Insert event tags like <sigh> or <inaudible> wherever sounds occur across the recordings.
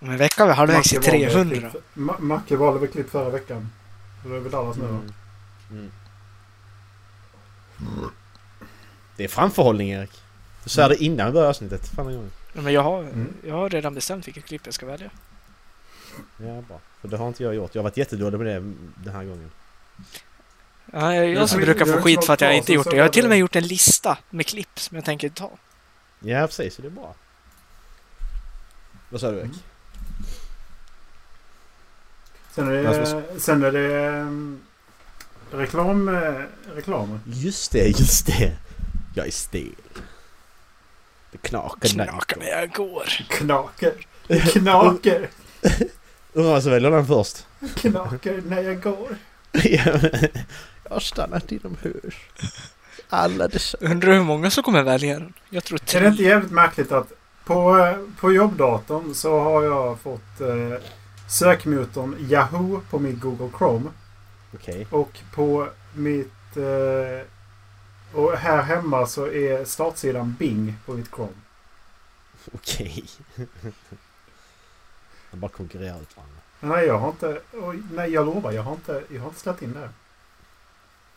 Om en vecka är vi halvvägs valde 300. klipp- Ma- Macke valde väl klipp förra veckan. Det är väl Dallas nu då. Mm. Mm. Det är framförhållning Erik. Du sa det innan vi började avsnittet. Fan. Men jag har, Mm. jag har redan bestämt vilket klipp jag ska välja. Ja, bra. För det har inte jag gjort. Jag har varit jättedålig med det den här gången. Ja, jag, jag som brukar få har skit för att jag inte gjort det. Jag har till och med gjort en lista med klipp som jag tänker ta. Ja, precis. Så det är bra. Vad sa du Erik? Sen är det, sen är det um, reklam, eh, reklam. Just det, just det. Jag är stel. Det knakar när Knakar när jag går. Knaker. Knaker. <laughs> Undrar som väljer den först. Knaker när jag går. <laughs> jag har stannat inomhus. Alla dessa... Undrar hur många som kommer välja den? Jag tror Är det inte tre. jävligt märkligt att på, eh, på jobbdatorn så har jag fått eh, sökmotorn Yahoo på mitt Google Chrome. Okej. Och på mitt... Eh, och här hemma så är startsidan Bing på mitt Chrome. Okej. <laughs> De bara konkurrerar ut varandra. Nej, jag har inte... Oj, nej, jag lovar. Jag har inte, jag har inte ställt in det.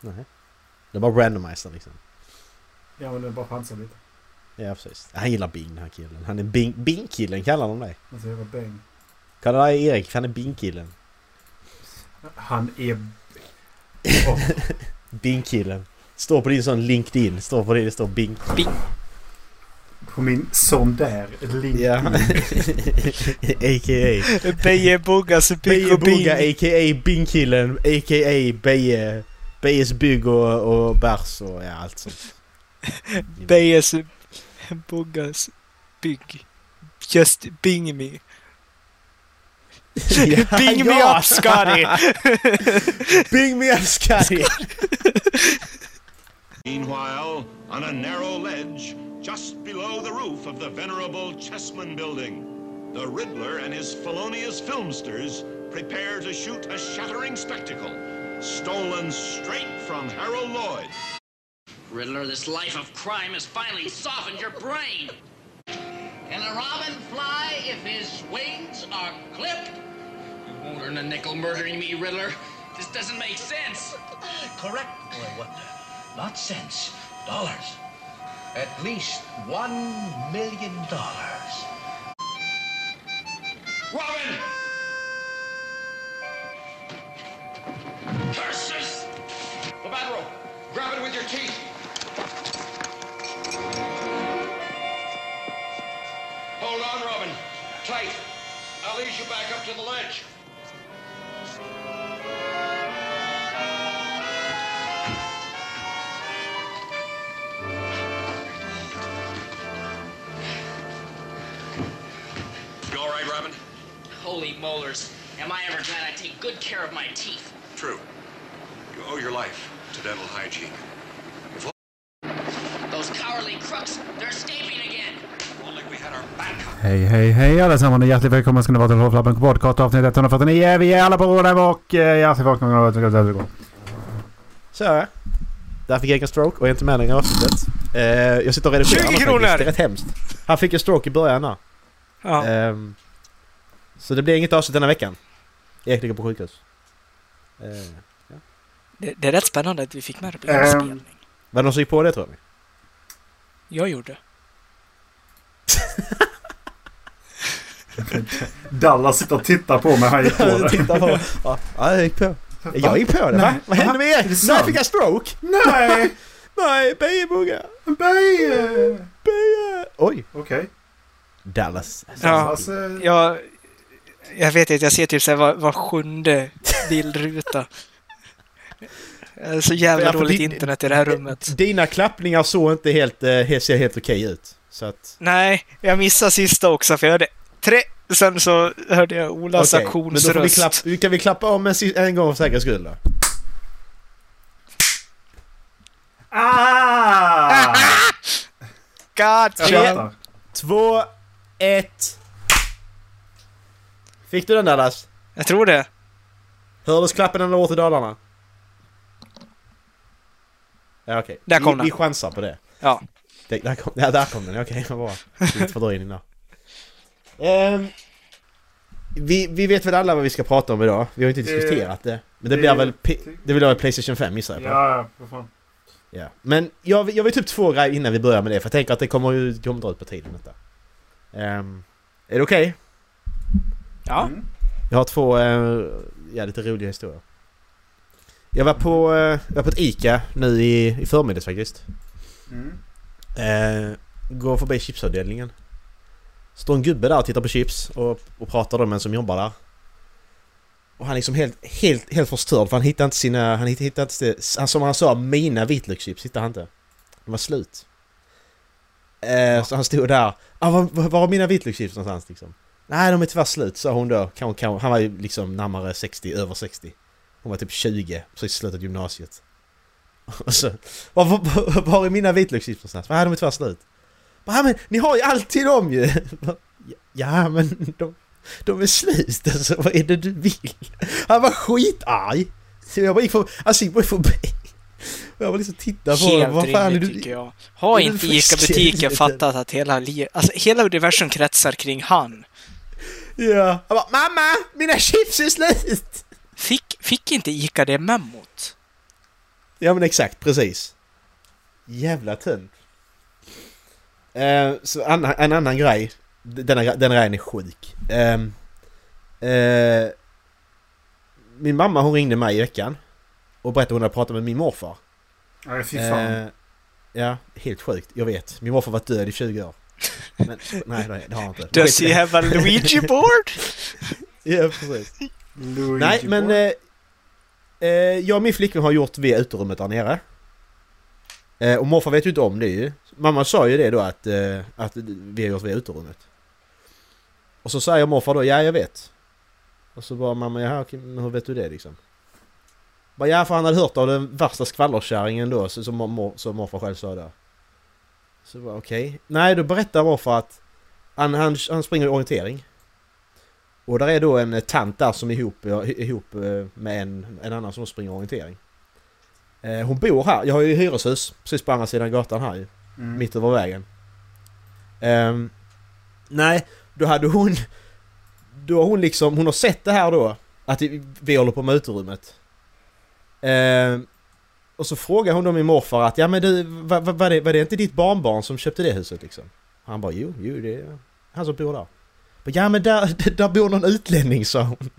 Nej. Det bara randomizer liksom. Ja, men det är bara chansar lite. Ja precis. Han gillar Bing den här killen. Han är Bing- Bing-killen kallar de dig. Alltså, jag var Bing. Kallar dig Erik, han är Bing-killen. Han är... Åh, <laughs> Bing-killen. Står på din sån LinkedIn. Står på det det står Bing. på min sån där link. Ja. <laughs> a.k.a. Beje Buggas Bygg och Bing. a.k.a. Bing-killen. A.k.a. Beje... Bejes bygg och, och bärs och ja, allt sånt. Bejes Buggas Bygg. Just Bing me. <laughs> Ja, Bing me ja. up Scotty! <laughs> Bing me up Scotty! <laughs> Meanwhile, on a narrow ledge, just below the roof of the venerable Chessman Building, the Riddler and his felonious filmsters prepare to shoot a shattering spectacle, stolen straight from Harold Lloyd. Riddler, this life of crime has finally softened your brain. Can a robin fly if his wings are clipped? Won't earn a nickel murdering me, Riddler. This doesn't make sense. Correct, Boy Wonder. Not cents, dollars. At least one million dollars. Robin! Curses! The bat rope! Grab it with your teeth! Hold on, Robin. Tight. I'll ease you back up to the ledge. Holy molars. Am I ever glad I take good care of my teeth? True. You owe your life to dental hygiene. Those cowardly crooks, they're escaping again. If. Hej, hej, hej allesammans och hjärtligt välkomna ska ni vara till Hovflabben podcast avsnitt 149. Vi är alla på råden och eh, hjärtligt välkomna det gå. Så. Där fick jag en stroke och jag är inte med längre i avsnittet. Eh, jag sitter och redigerar 20 faktiskt. kronor! Det är rätt hemskt. Han fick en stroke i början där. Ja. Ehm, så det blir inget avsnitt denna veckan. Erik ligger på sjukhus. Eh, Det, det är rätt spännande att vi fick med det på Ehm. inspelning. var det någon som gick på det tror ni? Jag gjorde. <laughs> Dallas sitter och tittar på mig. Han gick på <laughs> det. Titta på. Ja, ja, jag gick på. Jag gick på det va? Nej. Vad hände med Är Erik? sant? fick jag stroke? Nej! <laughs> Nej, bejebugga! Beje! Beje! Oj! Okej. Dallas. Ja. Alltså, Jag, jag vet inte, jag ser typ såhär var, var sjunde bildruta. Har Så jävla Ja, dåligt din- internet i det här rummet. Dina klappningar såg inte helt, eh, ser helt okej ut. Så att... Nej, jag missade sista också för jag hörde tre. Sen så hörde jag Olas då får vi, auktionsröst. klapp, kan vi klappa om en, en gång för säkerhets skull då? ah! <laughs> God Tre. Två, ett... Fick du den Dallas? Jag tror det. Hördes klappen ända bort i Dalarna? Ja okej. Där kom vi, den. vi chansar på det. Ja. det där, kom, ja, där kom den, okej vad bra. Lite fördröjning där. Ehm, vi, vi vet väl alla vad vi ska prata om idag. Vi har inte Det- diskuterat det. Men det, det- blir väl... P- det blir väl Playstation 5 gissar jag på. Ja, vad fan. Ja. Men jag, jag vill upp två grejer innan vi börjar med det. För jag tänker att det kommer ju kommer dra ut på tiden detta. Ehm, är det okej? Ja. Mm. Jag har två eh, ja, lite roliga historier. Jag var på, eh, jag var på ett ICA nu i, i förmiddags faktiskt. Mm. Eh, går förbi chipsavdelningen. Står en gubbe där och tittar på chips och, och pratar med en som jobbar där. Och han är liksom helt, helt, helt förstörd för han hittar inte sina... Han hittar, inte... Han, som han sa, mina vitlökschips hittar han inte. De var slut. Eh, Så han stod där. Ah, var, var, var är mina vitlökschips någonstans liksom? Nej, de är tyvärr slut, sa hon då. Kan, kan, han var ju liksom närmare 60, över 60. Hon var typ 20, precis slutat gymnasiet. <laughs> Och så... Var, var, var är mina vitlökschips någonstans? Nej, de är tyvärr slut. Ja, men ni har ju alltid dem ju! <laughs> Ja, men de, de är slut alltså. Vad är det du vill? Han var skitarg! Så jag bara gick förbi. Alltså jag gick förbi. Jag var liksom tittade på honom. Helt Vad fan är du... tycker jag. Har inte? ICA-butiken fattat att hela, li- alltså, hela universum kretsar kring han? Ja. Han bara Mamma! Mina chips är slut! Fick, fick inte ICA det memmot? Ja men exakt, precis. Jävla tönt. Eh, så en, en annan grej. Denna, denna grejen är sjuk. Ehm, eh, min mamma hon ringde mig i veckan. Och berättade hon hade pratat med min morfar. Nej, fy fan. Eh, ja, helt sjukt. Jag vet. Min morfar var död i 20 år. Men, nej, det har han inte. Does he have a Luigi <laughs> board? Ja, precis. Luigi Nej, men... Eh, eh, jag och min flickvän har gjort via uterummet där nere. Eh, och morfar vet ju inte om det ju. Mamma sa ju det då att, eh, att vi har gjort via uterummet. Och så säger morfar då, ja jag vet. Och så bara mamma, okej, men hur vet du det liksom? Bara, ja för han hade hört av den värsta skvallerkärringen då, som, mor, som morfar själv sa där. Så okej. Nej, då berättar morfar att han, han, han springer i orientering. Och där är då en eh, tant där som är ihop, ja, ihop eh, med en, en annan som springer orientering. Eh, Hon bor här, jag har ju hyreshus precis på andra sidan gatan här ju. Mm. Mitt över vägen. Ehm, nej, då hade hon... Då har hon liksom, hon har sett det här då. Att vi, håller på med uterummet. Ehm, och så frågar hon då min morfar att ja men du, var, var, det, var det inte ditt barnbarn som köpte det huset liksom? Han bara jo, jo det är han som bor där. Ja men där, <laughs> där bor någon utlänning sa hon. <laughs>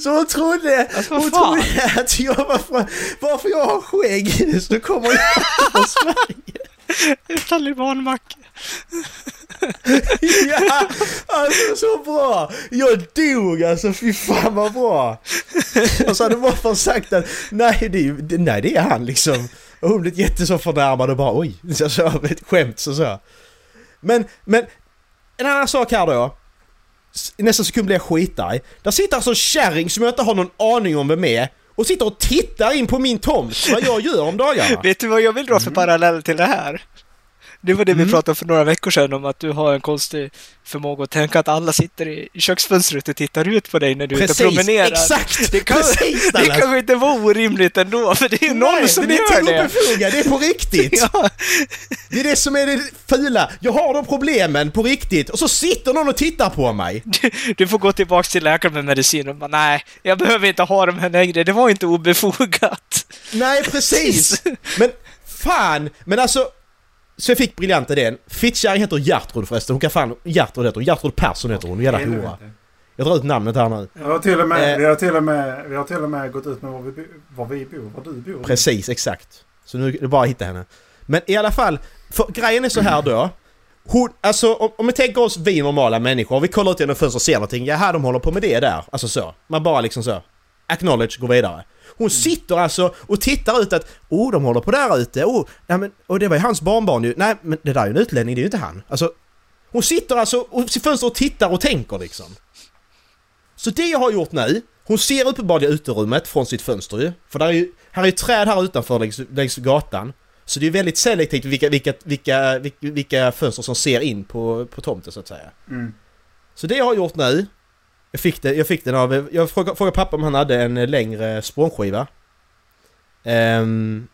Så hon trodde, Alltså, hon trodde att jag var från, varför jag har skägg <laughs> så kommer jag från Sverige. Talibanmacka. <laughs> Ja, alltså så bra! Jag dog alltså, fy fan vad bra! Och så hade morfar sagt att nej det, är, nej, det är han liksom. Och hon blev jätte så förnärmad och bara oj, så så, ett skämt så så. Men, men en annan sak här då. I nästa sekund blir jag skitarg. Där sitter alltså en kärring som jag inte har någon aning om vem är och sitter och tittar in på min tomt vad jag gör om dagarna. Vet du vad jag vill dra för parallell till det här? Det var det vi Mm. pratade om för några veckor sedan om att du har en konstig förmåga att tänka att alla sitter i köksfönstret och tittar ut på dig när du är ute och promenerar. exakt! Det, kan, precis det kanske inte var orimligt ändå, för det är någon Nej, som det gör det. obefogat, det är på riktigt! <laughs> Ja, Det är det som är det fula. Jag har de problemen på riktigt och så sitter någon och tittar på mig. <laughs> du, du får gå tillbaks till läkaren med medicin och bara nej, jag behöver inte ha dem här längre. Det var inte obefogat. Nej, precis! <laughs> Men fan! Men alltså... Så jag fick briljant idén. Fittkärring heter Gertrud förresten. Hon kan fan... Gertrud heter hon. Gertrud Persson heter hon. Jävla hora. Jag drar ut namnet här nu. Jag har till och med, Eh. vi, har till och med, vi har till och med gått ut med var vi, var vi bor, var du bor. Precis, exakt. Så nu är det bara att hitta henne. Men i alla fall, för grejen är så här då. Hon, alltså om, om vi tänker oss vi normala människor, vi kollar ut genom fönstret och ser någonting, jaha de håller på med det där. Alltså så. Man bara liksom så. Acknowledge, går vidare. Hon sitter alltså och tittar ut att oh de håller på där ute, oh, ja, men, och det var ju hans barnbarn ju. Nej men det där är ju en utlänning, det är ju inte han. Alltså, hon sitter alltså och i fönstret och tittar och tänker liksom. Så det jag har gjort nu, hon ser uppenbarligen uterummet från sitt fönster ju. För där är ju, här är ju träd här utanför längs, längs gatan. Så det är väldigt selektivt vilka, vilka, vilka, vilka, vilka fönster som ser in på, på tomten så att säga. Mm. Så det jag har gjort nu, jag fick, det, jag fick den av, jag frågade, frågade pappa om han hade en längre spånskiva. Ehm,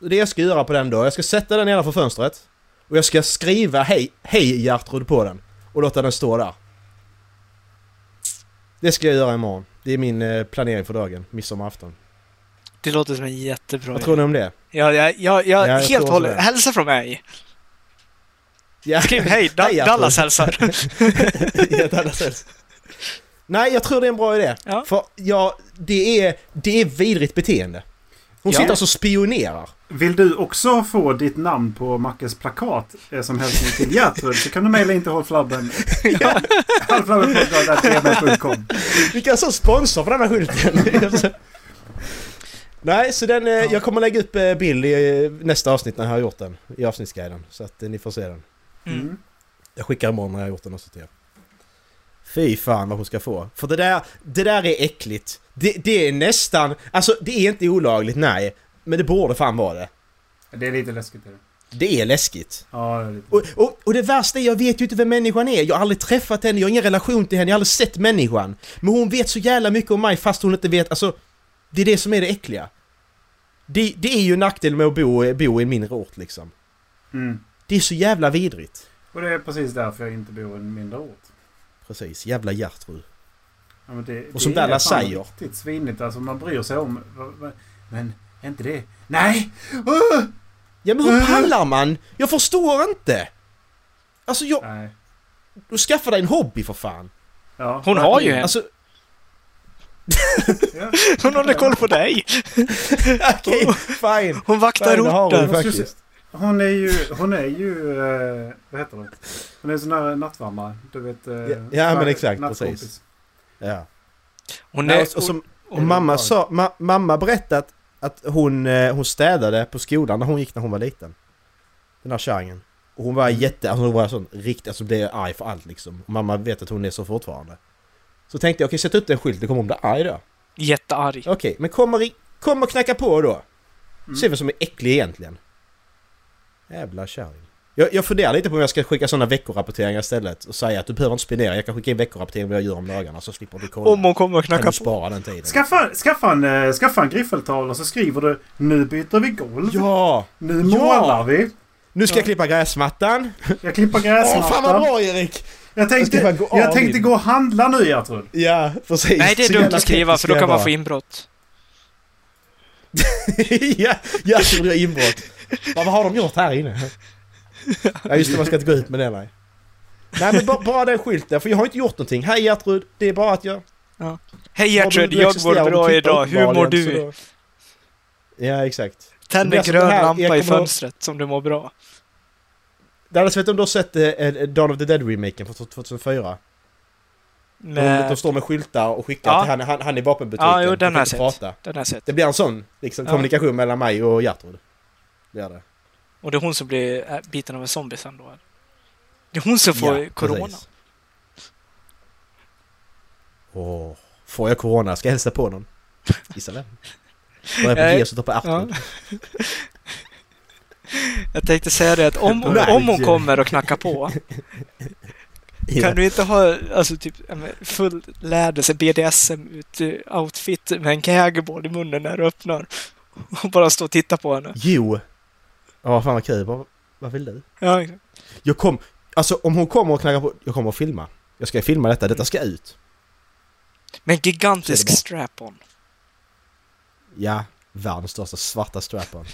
det jag ska göra på den då, jag ska sätta den nedanför fönstret. Och jag ska skriva hej, hej Gertrud på den. Och låta den stå där. Det ska jag göra imorgon. Det är min eh, planering för dagen, midsommarafton. Det låter som en jättebra Vad tror ni om det? Ja, ja, ja, ja, jag helt det. Hälsa från mig. Ja. Skriv hej, da- <laughs> Hej. Dallas hälsar. <laughs> Ja, Dallas hälsar. Nej, jag tror det är en bra idé. Ja. För ja, det är, det är vidrigt beteende. Hon Ja. sitter alltså och spionerar. Vill du också få ditt namn på Mackes plakat eh, som hälsning till Gertrud så kan du mejla in till hållflabben. <laughs> ja. <laughs> hållflabbenpodcast.gmail.com Vi kan så sponsor för den här skylten. <laughs> Nej, så den, eh, jag kommer lägga upp eh, bild i eh, nästa avsnitt när jag har gjort den. I avsnittsguiden. Så att eh, ni får se den. Mm. Jag skickar imorgon när jag har gjort den också till er. Fy fan vad hon ska få. För det där, det där är äckligt. Det, det är nästan, alltså det är inte olagligt, nej. Men det borde fan vara det. Det är lite läskigt. Är det. Det är läskigt. Ja, det är lite. Och, och, och det värsta är, jag vet ju inte vem människan är. Jag har aldrig träffat henne, jag har ingen relation till henne, jag har aldrig sett människan. Men hon vet så jävla mycket om mig fast hon inte vet, alltså... Det är det som är det äckliga. Det, det är ju nackdel med att bo, bo i en mindre ort liksom. Mm. Det är så jävla vidrigt. Och det är precis därför jag inte bor i en mindre ort. Precis, jävla Gertrud. Ja, men det, Och som det är Dallas fan säger. Riktigt svinigt. Alltså man bryr sig om... Men är inte det... Nej! Uh! Ja men hur pallar man? Jag förstår inte! Alltså jag... Nej. Du skaffar dig en hobby för fan! Ja, Hon har ju en. Alltså... <laughs> Hon håller koll på dig. <laughs> Okej, fine! Hon vaktar Fine, det har hon orten. faktiskt. Hon är ju... Hon är ju... Eh, vad heter det? Hon är en sån här nattvärmare. Du vet... Eh, Ja, ja, men exakt, precis. Ja. Hon är... och, och, som, och mamma sa... Ma, mamma berättat att hon, eh, hon städade på skolan när hon gick när hon var liten. Den här kärringen. Och hon var jätte... Alltså hon var sån riktigt... Alltså blev arg för allt liksom. Och mamma vet att hon är så fortfarande. Så tänkte jag, okej sätt upp en skylt, det kommer hon bli arg då. Jättearg. Okej, men kommer, i, kommer och knacka på då. Se vem som är äcklig egentligen. Jävla kärring. Jag, jag funderar lite på om jag ska skicka sådana veckorapporteringar istället och säga att du behöver inte spendera, jag kan skicka in veckorapportering vad jag gör om dagarna så slipper du kolla. Om hon kommer och kan knackar du på. spara den tiden. Skaffa, skaffa, en, eh, skaffa en griffeltal och så skriver du Nu byter vi golv. Ja! Nu Ja. målar vi. Nu ska jag klippa gräsmattan. Jag klipper Åh gräsmattan. fan vad bra Erik! Jag tänkte, Jag gå jag tänkte gå och handla nu Gertrud. Ja, precis. Nej, det är dumt att skriva för då kan man få vara. inbrott. <laughs> ja, jag tror det är inbrott. Vad har de gjort här inne? Ja just det, man ska inte gå ut med det nej. Nej men bara, bara den skylten, för jag har inte gjort någonting. Hej Gertrud, det är bara att jag... Hej Ja, du- Gertrud, jag mår bra idag. Hur mår du? då- Ja exakt. Tänd Det en grön det här, lampa i fönstret som du mår bra. Dallas, vet du om du har sett eh, Dawn of the Dead-remaken från 2004? De, de står med skyltar och skickar Ja. till han, han, han i vapenbutiken. Ja, jo, den har jag sett. prata. Den har jag sett. Det blir en sån liksom, Ja. kommunikation mellan mig och Gertrud. Det är det. Och det är hon som blir äh, biten av en zombie sen då. Det är hon som får Ja, corona. precis. Åh, får jag corona? Ska jag hälsa på någon? Gissa vem? Var jag på. G så tar på Artur? Jag tänkte säga det att om, om hon kommer och knackar på. Kan du inte ha alltså typ full lädelse BDSM-outfit med en gagboard i munnen när du öppnar? Och bara stå och titta på henne. Jo! Ja, fan vad kul. Vad, vad vill du? Ja, exakt. Jag kom... Alltså om hon kommer och knackar på... Jag kommer att filma. Jag ska filma detta. Detta ska ut. med en gigantisk strap-on. Ja. Världens största svarta strap-on.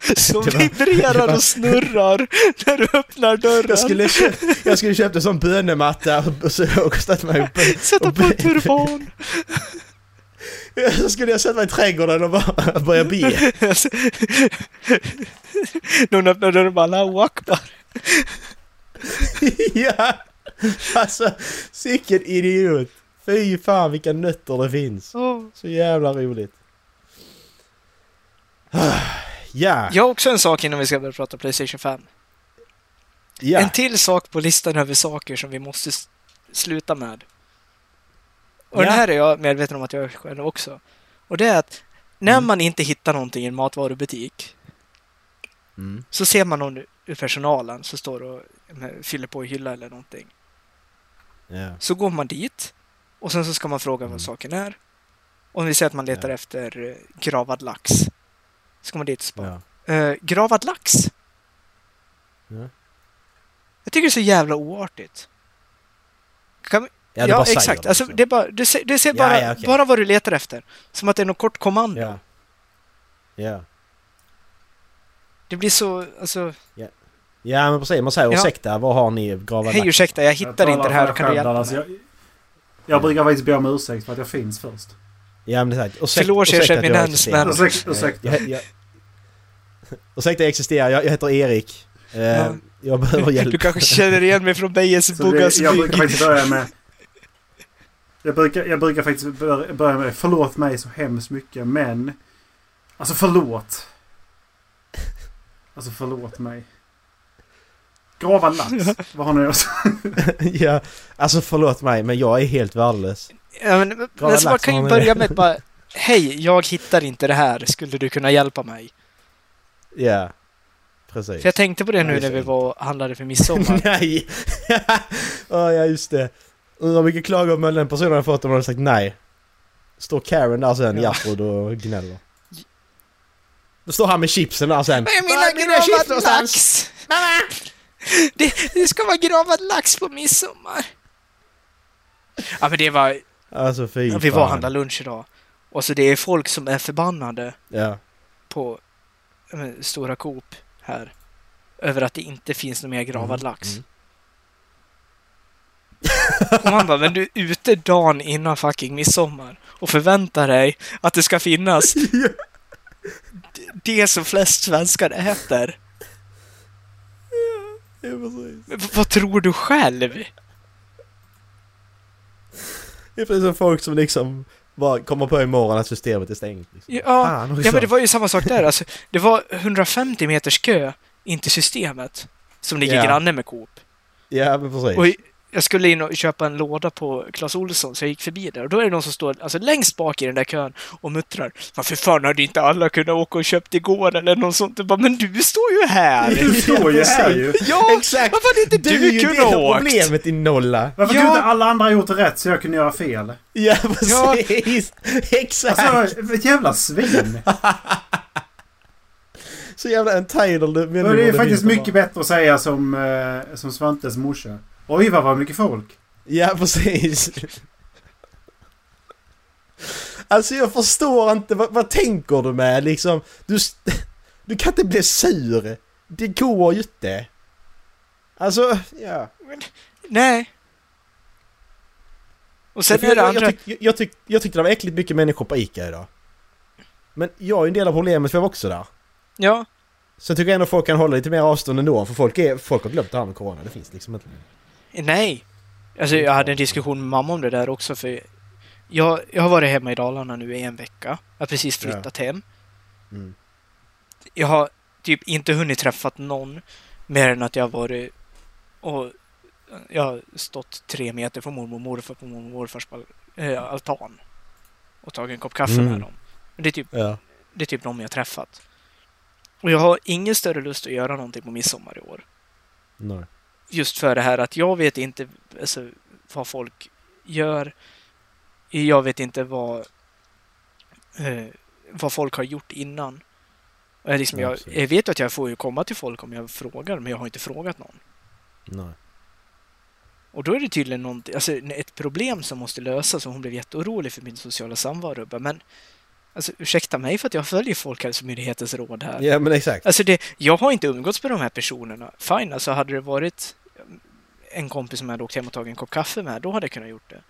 <laughs> Som var- vibrerar och snurrar när du öppnar dörren. Jag skulle, köpt, jag skulle köpt en sån bönematta och, och, och ställt mig upp. Sätta och på en turban. <laughs> <laughs> Så skulle jag sätta mig i trädgården och bara <laughs> börja be. <laughs> När hon öppnar dörren bara Allahu akbar. ja! Alltså, sicken idiot! Fy fan vilka nötter det finns. Så jävla roligt. <sighs> Ja, Jag har också en sak innan vi ska börja prata Playstation 5. ja. En till sak på listan över saker som vi måste sluta med. Och Ja. den här är jag medveten om att jag är själv också. Och det är att när Mm. man inte hittar någonting i en matvarubutik Mm. så ser man någon ur personalen som står och men, fyller på i hylla eller någonting. ja. Så går man dit och sen så ska man fråga Mm. vad saken är. Om vi säger att man letar Ja. efter eh, gravad lax. Så går man dit och bara, ja. eh, gravad lax? Ja. Jag tycker det är så jävla oartigt. Kan vi... Ja, Ja, exakt. det, Alltså, det är bara, du, ser, du ser Ja, bara, ja, okej. bara vad du letar efter. Som att det är något kort kommando. Ja. Ja. Det blir så, alltså... Ja men precis, man säger Ja. ursäkta, vad har ni gravat Hej ursäkta, jag hittar talar inte det här. Kan du hjälpa Dallas. mig? Jag, jag brukar faktiskt be om ursäkt för att jag finns först. Ja men det är sagt. Ursäkta, Förlåt, ursäkta att jag eminens, existerar. men- Ursäkta, ursäkta. Jag, jag, ursäkta jag existerar, jag, jag heter Erik. Ja. Jag behöver hjälp. Du kanske känner igen mig från Bejes Så Buggas det, jag brukar faktiskt börja med... Jag brukar, jag brukar faktiskt bör- börja med förlåt mig så hemskt mycket men... Alltså förlåt. Alltså förlåt mig. Grava lax. <laughs> Vad har ni gjort? <laughs> ja, alltså förlåt mig men jag är helt värdelös. Ja, men, men, Glada alltså, man lax, kan ju börja med bara <laughs> Hej, jag hittar inte det här. Skulle du kunna hjälpa mig? Ja, precis. För jag tänkte på det nu Nej, när så vi var handlade för midsommar. nej! oh, ja just det. Undrar mycket klagomål den personen har fått om han hade sagt nej. Står Karen där sen, Ja. Gertrud och gnäller. Då står han med chipsen där sen. Är Var är mina chips någonstans? lax? Det, det ska vara gravad lax på midsommar. Ja men det var, Alltså fy vi var och handlade lunch idag. Och så det är folk som är förbannade Ja. på ja, men, Stora Coop här. Över att det inte finns någon mer gravad Mm, lax. mm. Och man bara, men du är ute dagen innan fucking midsommar och förväntar dig att det ska finnas <laughs> det som flest svenskar äter. Ja. Men vad tror du själv? Det är precis som folk som liksom bara kommer på imorgon att systemet är stängt. Liksom. Ja, Fan ja men det var ju samma sak där. Alltså, det var 150 meters kö in till systemet som ligger Ja. granne med Coop. Ja men precis. Och jag skulle in och köpa en låda på Clas Ohlson så jag gick förbi där och då är det någon som står alltså, längst bak i den där kön och muttrar. Varför fan hade inte alla kunnat åka och köpt igår eller något sånt? Jag bara, men du står ju här! Du står ju här ju. <laughs> Ja, Exakt. varför hade inte Du du, är ju kunnat det åkt? problemet i nolla. Varför Ja. kunde inte alla andra gjort rätt så jag kunde göra fel? Ja precis. <laughs> Exakt. Alltså, ett jävla svin. Så jävla entitled människor det är det faktiskt mycket bättre att säga som, eh, som Svantes morsa. Oj, vad var mycket folk. Ja precis. Alltså jag förstår inte, vad, vad tänker du med liksom? Du, du kan inte bli sur. Det går ju inte. Alltså, ja. Nej. Och sen jag, är det jag, andra... jag, tyck, jag, tyck, jag tyckte det var äckligt mycket människor på ICA idag. Men jag är en del av problemet för jag var också där. Ja, Så jag tycker ändå folk kan hålla lite mer avstånd ändå för folk, är, folk har glömt det här med corona. Det finns liksom inte. Nej. Alltså jag hade en diskussion med mamma om det där också för jag, jag har varit hemma i Dalarna nu i en vecka. Jag har precis flyttat hem. Mm. Jag har typ inte hunnit träffat någon mer än att jag har varit och jag har stått tre meter från mormor och morfar på mormor och morfars äh, altan och tagit en kopp kaffe Mm. med dem. Det är typ Ja. det är typ de jag har träffat. Och jag har ingen större lust att göra någonting på midsommar i år. Nej. Just för det här att jag vet inte alltså, vad folk gör. Jag vet inte vad, eh, vad folk har gjort innan. Jag, liksom, Ja, jag, jag vet att jag får ju komma till folk om jag frågar, men jag har inte frågat någon. Nej. Och då är det tydligen alltså ett problem som måste lösas och hon blev jätteorolig för min sociala samvaro. Men alltså, ursäkta mig för att jag följer Folkhälsomyndighetens råd här. Ja men exakt. Alltså det, jag har inte umgåtts med de här personerna. Fine, alltså hade det varit en kompis som jag hade åkt hem och tagit en kopp kaffe med, då hade jag kunnat gjort det.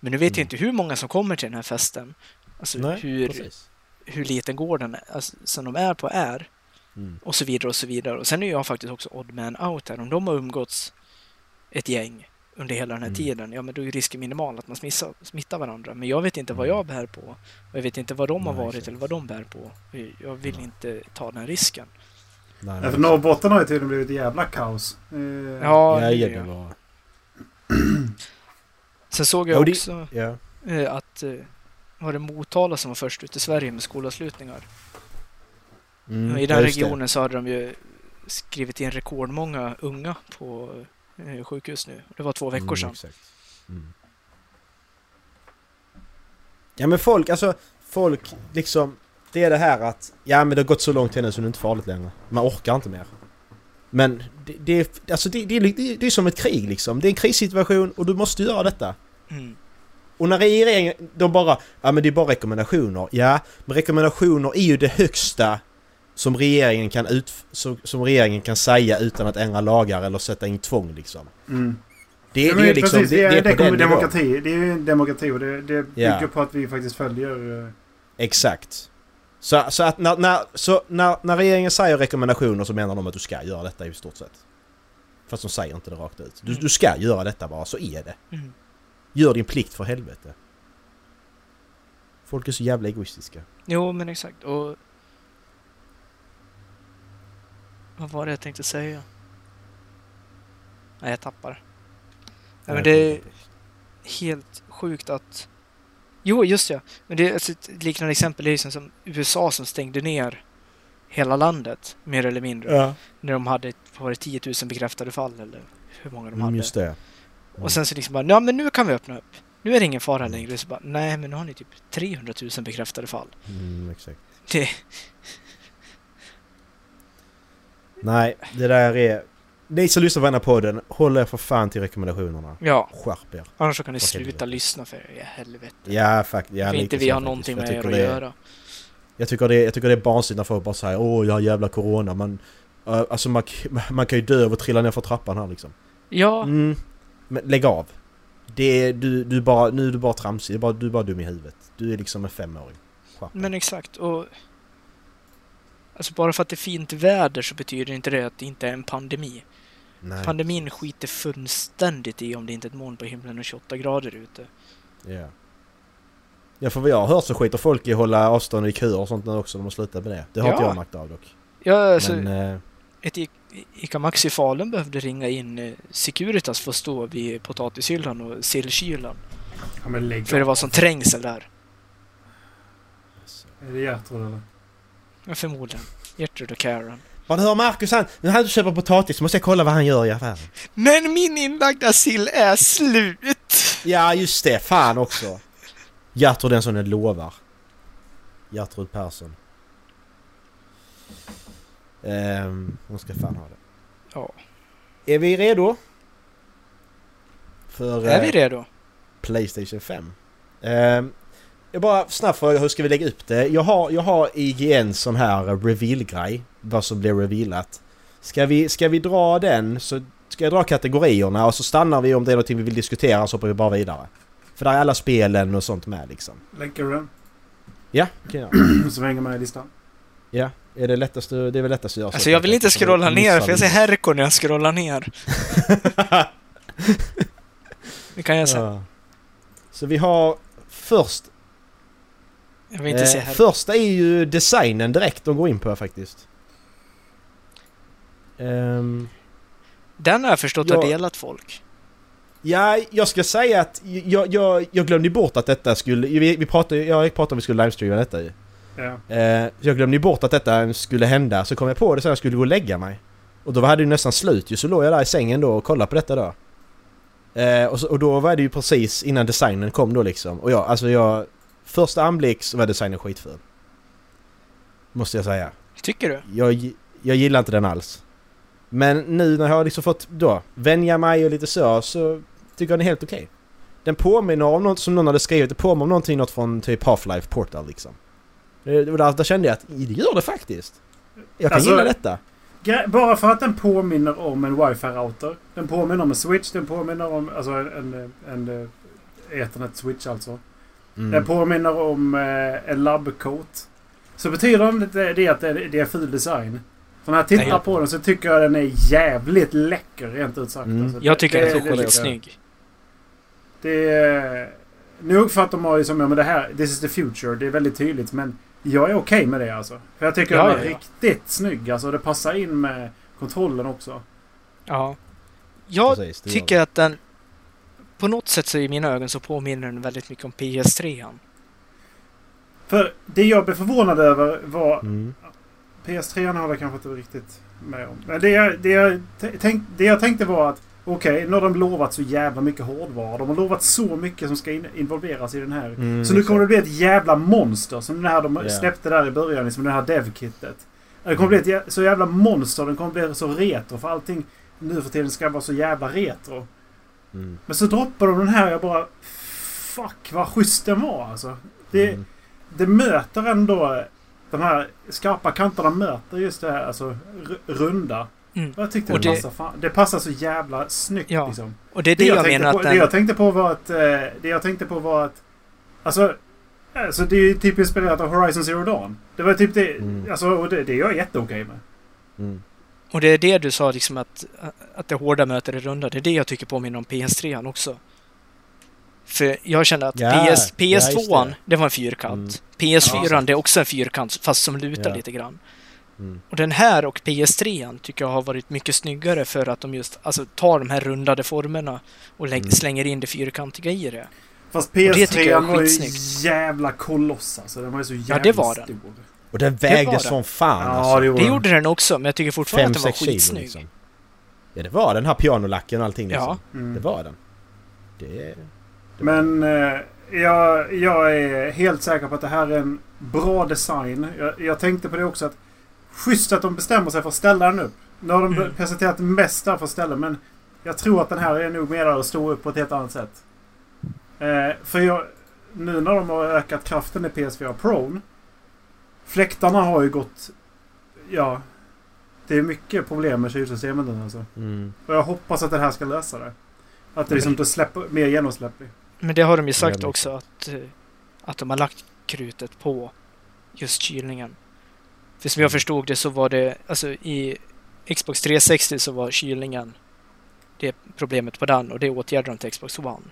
Men nu vet jag Mm. inte hur många som kommer till den här festen. Alltså Nej, hur, precis. hur liten gården alltså, som de är på är. Mm. Och så vidare och så vidare. Och sen är jag faktiskt också odd man out här. Om de har umgåtts ett gäng under hela den här Mm. tiden, ja men då är risken minimal att man smittar, smittar varandra. Men jag vet inte vad Mm. jag bär på. Och jag vet inte vad de har Nej, varit exakt. eller vad de bär på. Jag vill Nej. inte ta den risken. Nej, Ja, för Norrbotten har ju tydligen blivit ett jävla kaos. Eh, Ja, Ja, det det. var... <clears throat> Sen såg Ja, jag också eh, att eh, var det Motala som var först ut i Sverige med skolavslutningar. Mm, I den just det. regionen så hade de ju skrivit in rekordmånga unga på sjukhus nu. Det var två veckor Mm, sedan. exakt. Mm. Ja men folk, alltså folk liksom... Det är det här att... Ja men det har gått så långt nu så det är inte farligt längre. Man orkar inte mer. Men det, det, alltså det, det, är, det, det är som ett krig liksom. Det är en krissituation och du måste göra detta. Mm. Och när regeringen, de bara, ja men det är bara rekommendationer. Ja, men rekommendationer är ju det högsta som regeringen kan, ut, som, som regeringen kan säga utan att ändra lagar eller sätta in tvång liksom. Mm. Det, Ja, det är liksom, precis, det, det är det på kommer den demokrati. Det är ju en demokrati och det, det bygger på att vi faktiskt följer... eh, Exakt. Så, så att när, när, så när, när regeringen säger rekommendationer så menar de att du ska göra detta i stort sett. Fast de säger inte det rakt ut. Du, du ska göra detta bara, så är det. Mm. Gör din plikt för helvete. Folk är så jävla egoistiska. Jo, men exakt. Och... Vad var det jag tänkte säga? Nej, jag tappar. Nej, men det är helt sjukt att... Jo, just ja. Men det är alltså ett liknande exempel är ju som, USA som stängde ner hela landet, mer eller mindre. Ja. När de hade, var det 10 000 bekräftade fall eller hur många de Mm, hade. just det. Och sen så liksom bara, ja men nu kan vi öppna upp. Nu är det ingen fara längre. Så bara, nej men nu har ni typ 300 000 bekräftade fall. Mm, exakt. Det, Nej, det där är... Ni som lyssnar på den här podden, håll er för fan till rekommendationerna. ja, Skärp er. annars så kan ni sluta lyssna för er. Helvete. Ja, faktiskt. Ja, för inte vi har någonting med er att göra. Jag tycker, det, jag tycker det är barnsligt när folk bara säger åh, jag har jävla corona. Man, uh, alltså man, <laughs> man kan ju dö av att trilla ner för trappan här liksom. Ja, Mm, men lägg av. Det är, du, du bara, nu är du bara tramsig. Du är bara, du är bara dum i huvudet. Du är liksom en femåring. Skärp dig. men exakt. Och Alltså bara för att det är fint väder så betyder inte det att det inte är en pandemi. Nej, Pandemin skiter fullständigt i om det inte är ett moln på himlen och 28 grader ute. Ja. Ja, för vad jag har hört så skiter folk i att hålla avstånd i köer och sånt nu också. De har slutat med det. Det har Ja. inte jag märkt av dock. Ja, alltså, Men... eh, ett I- Ica Maxi Falun behövde ringa in eh, Securitas för att stå vid potatishyllan och sillkylan. Ja, För det var sån trängsel där. Är det Gertrud eller? Ja, förmodligen. Gertrud och Karen. Man hör Marcus han, när han köper potatis så måste jag kolla vad han gör i affären. Men min inlagda sill är slut! Ja, just det. Fan också. Gertrud den som jag lovar. Gertrud Persson. Ehm, hon ska fan ha det. Ja. Är vi redo? För Är vi eh, redo? Playstation 5. Ehm, jag bara snabbt fråga hur ska vi lägga upp det? Jag har, jag har IGN sån här reveal-grej. Vad som blir revealat. Ska vi, ska vi dra den så ska jag dra kategorierna och så stannar vi om det är någonting vi vill diskutera så hoppar vi bara vidare. För där är alla spelen och sånt med liksom. Länkar du den? Ja, kan jag. <clears throat> Som hänger med i listan. Ja, är det lättast att, det är väl lättast att göra så. Alltså jag vill inte scrolla ner för jag ser här. Herko när jag scrollar ner. <laughs> Det kan jag säga. ja. Så vi har först... Jag vill inte se Eh, Herko. första är ju designen direkt de går in på faktiskt. Ehm, Den har jag förstått Ja. har delat folk. ja, jag ska säga att jag, jag, jag glömde bort att detta skulle... Vi, vi pratade, jag pratade om att vi skulle livestreama detta ju. Ja. Eh, jag glömde bort att detta skulle hända, så kom jag på det så jag skulle gå och lägga mig. Och då hade det ju nästan slut ju, så låg jag där i sängen då och kollade på detta då. Eh, och, så, och då var det ju precis innan designen kom då liksom. Och jag, alltså jag... Första anblick så var designen skitful. Måste jag säga. Tycker du? Jag, jag gillar inte den alls. Men nu när jag har liksom fått då vänja mig och lite så, så tycker jag den är helt okej. Den påminner om något som någon hade skrivit, det påminner om någonting något från typ Half-Life Portal liksom. Där, där kände jag att det gör det faktiskt. Jag kan Alltså- gilla detta. Bara för att den påminner om en wifi-router. Den påminner om en switch. Den påminner om alltså en, en, en eh, ethernet-switch alltså. Den Mm. påminner om eh, en labbcoat. Så betyder inte det att det det är ful design. Så när jag tittar Nej. på den så tycker jag den är jävligt läcker rent ut sagt. Mm. Alltså, Jag tycker det- den är det- skitsnygg. Det är... Nu uppfattar man ju som ja, men det här, this is the future. Det är väldigt tydligt. Men jag är okej med det alltså. För jag tycker Ja, den är ja, riktigt snygg. Alltså det passar in med kontrollen också. Ja. Jag Precis, tycker att den... På något sätt så i mina ögon så påminner den väldigt mycket om PS3. För det jag blev förvånad över var... Mm. PS3 har jag kanske inte riktigt med om. Men det jag, det jag, tänk, det jag tänkte var att okej, nu har de lovat så jävla mycket hårdvara. De har lovat så mycket som ska in, involveras i den här. Mm, så nu kommer det bli ett jävla monster. Som den här de Ja. släppte där i början, liksom det här dev-kittet. Det kommer bli ett jä- så jävla monster. Den kommer bli så retro. För allting nu för tiden ska vara så jävla retro. Mm. Men så droppar de den här och jag bara... Fuck vad schysst den var alltså. Det, Mm. det möter ändå... De här skarpa kanterna möter just det här alltså runda. Mm. Och jag tyckte Och det, det- passar fan, det passar så jävla snyggt Ja. liksom. Och det är det, jag jag tänkte menar på, att Det den... jag tänkte på var att... Eh, det jag tänkte på var att... Alltså... Alltså det är ju typ inspirerat av Horizon Zero Dawn. Det var typ det... Mm. Alltså och det, det är jag jätteokej med. Mm. Och det är det du sa liksom att, att det hårda möter det runda. Det är det jag tycker påminner om PS3 också. För jag kände att Ja, PS, ja, just PS2 det. det. var en fyrkant. Mm. PS4 Ja, det är också en fyrkant fast som lutar Ja. lite grann. Mm. Och den här och PS3 tycker jag har varit mycket snyggare för att de just alltså, tar de här rundade formerna och Mm. slänger in det fyrkantiga i det. Fast det tycker PS3 jag är var ju jävla koloss alltså. Den var ju så jävla det var den. stor. Och den var vägde den. som fan Ja, alltså. det gjorde Det den. gjorde den också, men jag tycker fortfarande att den var 5-6 kilo skitsnygg. liksom. Ja det var den här pianolacken och allting liksom. Ja. Mm. Det var den. Det... Men eh, jag, jag är helt säker på att det här är en bra design. Jag, jag tänkte på det också att schysst att de bestämmer sig för att ställa den upp. Nu har de Mm. presenterat mest där för att ställa men jag tror att den här är nog mer att stå upp på ett helt annat sätt. Eh, för jag, nu när de har ökat kraften i PS4 Pro. Fläktarna har ju gått... Ja. Det är mycket problem med kylsystemet nu alltså. Mm. Och jag hoppas att det här ska lösa det. Att det liksom det släpper mer genomsläppligt. Men det har de ju sagt Jävligt. också att, eh, att de har lagt krutet på just kylningen. För som jag förstod det så var det, alltså i Xbox 360 så var kylningen det problemet på den och det åtgärdade de till Xbox One.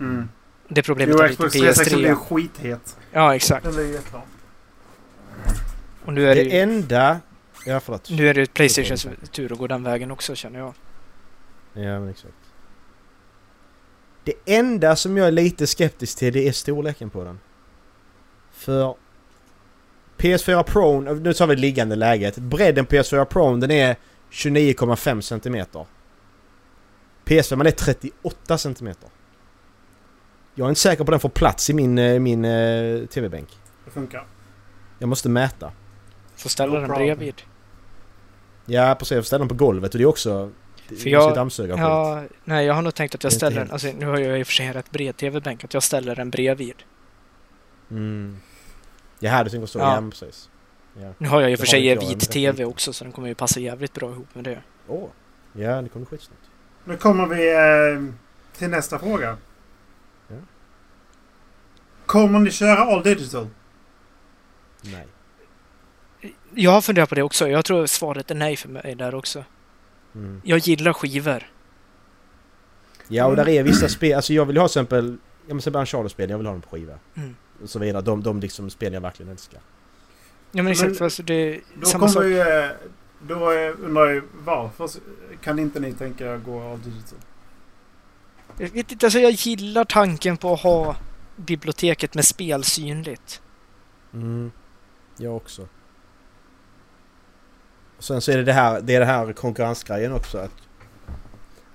Mm. Det problemet Jo, Xbox 360 blir PS3. skithet. Ja, exakt. Den blir jättebra. Och nu är det, Det ju- enda... Ja förlåt. nu är det Playstations tur att gå den vägen också känner jag. Ja men exakt. Det enda som jag är lite skeptisk till det är storleken på den. För PS4 Pro, nu tar vi liggande läget. Bredden på PS4 Pro den är 29,5 cm. PS5 är 38 cm. Jag är inte säker på den får plats i min, eh, min eh, TV-bänk. Det funkar. Jag måste mäta. Får ställa No den problem. bredvid. Ja precis, jag får ställa den på golvet och det är också... För jag. Ja, nej jag har nog tänkt att jag ställer den, alltså nu har jag i och för sig en rätt bred TV-bänk, att jag ställer den bredvid. Mm. Jaha, du tänker så. Ja. Ja, precis. Ja. Nu har jag i och för sig jag, vit TV också så den kommer ju passa jävligt bra ihop med det. Åh. Ja, det kommer skitsnabbt. Nu kommer vi eh, till nästa fråga. Ja. Kommer ni köra All Digital? Nej. Jag har funderat på det också. Jag tror svaret är nej för mig där också. Mm. Jag gillar skivor. Ja, och där är vissa spel. Alltså jag vill ha till exempel... Ja men bara Uncharted-spel, jag vill ha dem på skiva. Mm. Och så vidare. De, de liksom spel jag verkligen älskar. Ja men exakt, Men alltså det är Då samma sak. kommer ju... eh, Då eh, undrar jag varför kan inte ni tänka gå All Digital? Jag vet inte, alltså jag gillar tanken på att ha biblioteket med spel synligt. Mm. Jag också. Och sen så är det det här, det är det här konkurrensgrejen också att...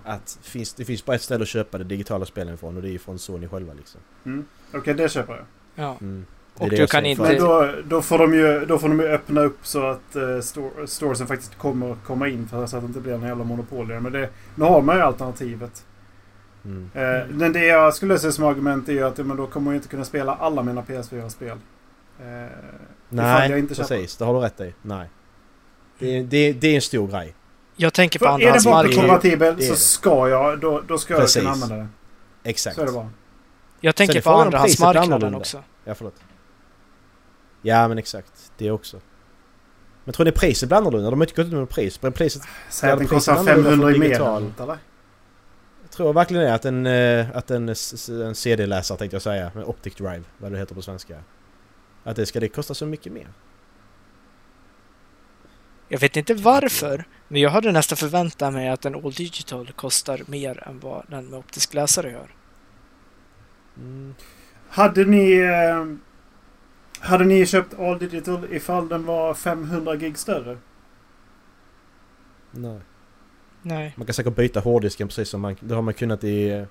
Att finns, det finns bara ett ställe att köpa de digitala spelen ifrån och det är ju från Sony själva liksom. Mm. Okej, det köper jag. Ja. Mm. Och du kan inte- Men då, då, får de ju, då får de ju öppna upp så att uh, store, storesen faktiskt kommer komma in för så att det inte blir en jävla monopol. Men det, nu har man ju alternativet. Mm. Eh, men det jag skulle se som argument är ju att men då kommer jag inte kunna spela alla mina PS4-spel. Eh, ifall Nej, jag inte köper. precis. Det har du rätt i. Nej. Det är, det, det är en stor grej. Jag tänker på För är den andrahandsmarknaden. är så ska jag, då, då ska Precis. jag kunna använda det. Exakt. Så är det bara. Jag tänker på andrahandsmarknaden också. Ja, förlåt. Ja, men exakt. Det också. Men tror ni priset blir annorlunda? De har inte gått ut med pris. Men priset... Säg att den kostar annorlunda 500 i mer. Eller? Jag tror verkligen det. Att en, eh, att en, en CD-läsare tänkte jag säga. Med Optic Drive. Vad det heter på svenska. Att det ska det kosta så mycket mer. Jag vet inte varför, men jag hade nästan förväntat mig att en All Digital kostar mer än vad den med optisk läsare gör. Mm. Hade ni... Eh, hade ni köpt All Digital ifall den var 500 gig större? Nej. Nej. Man kan säkert byta hårddisken precis som man... Det har man kunnat i...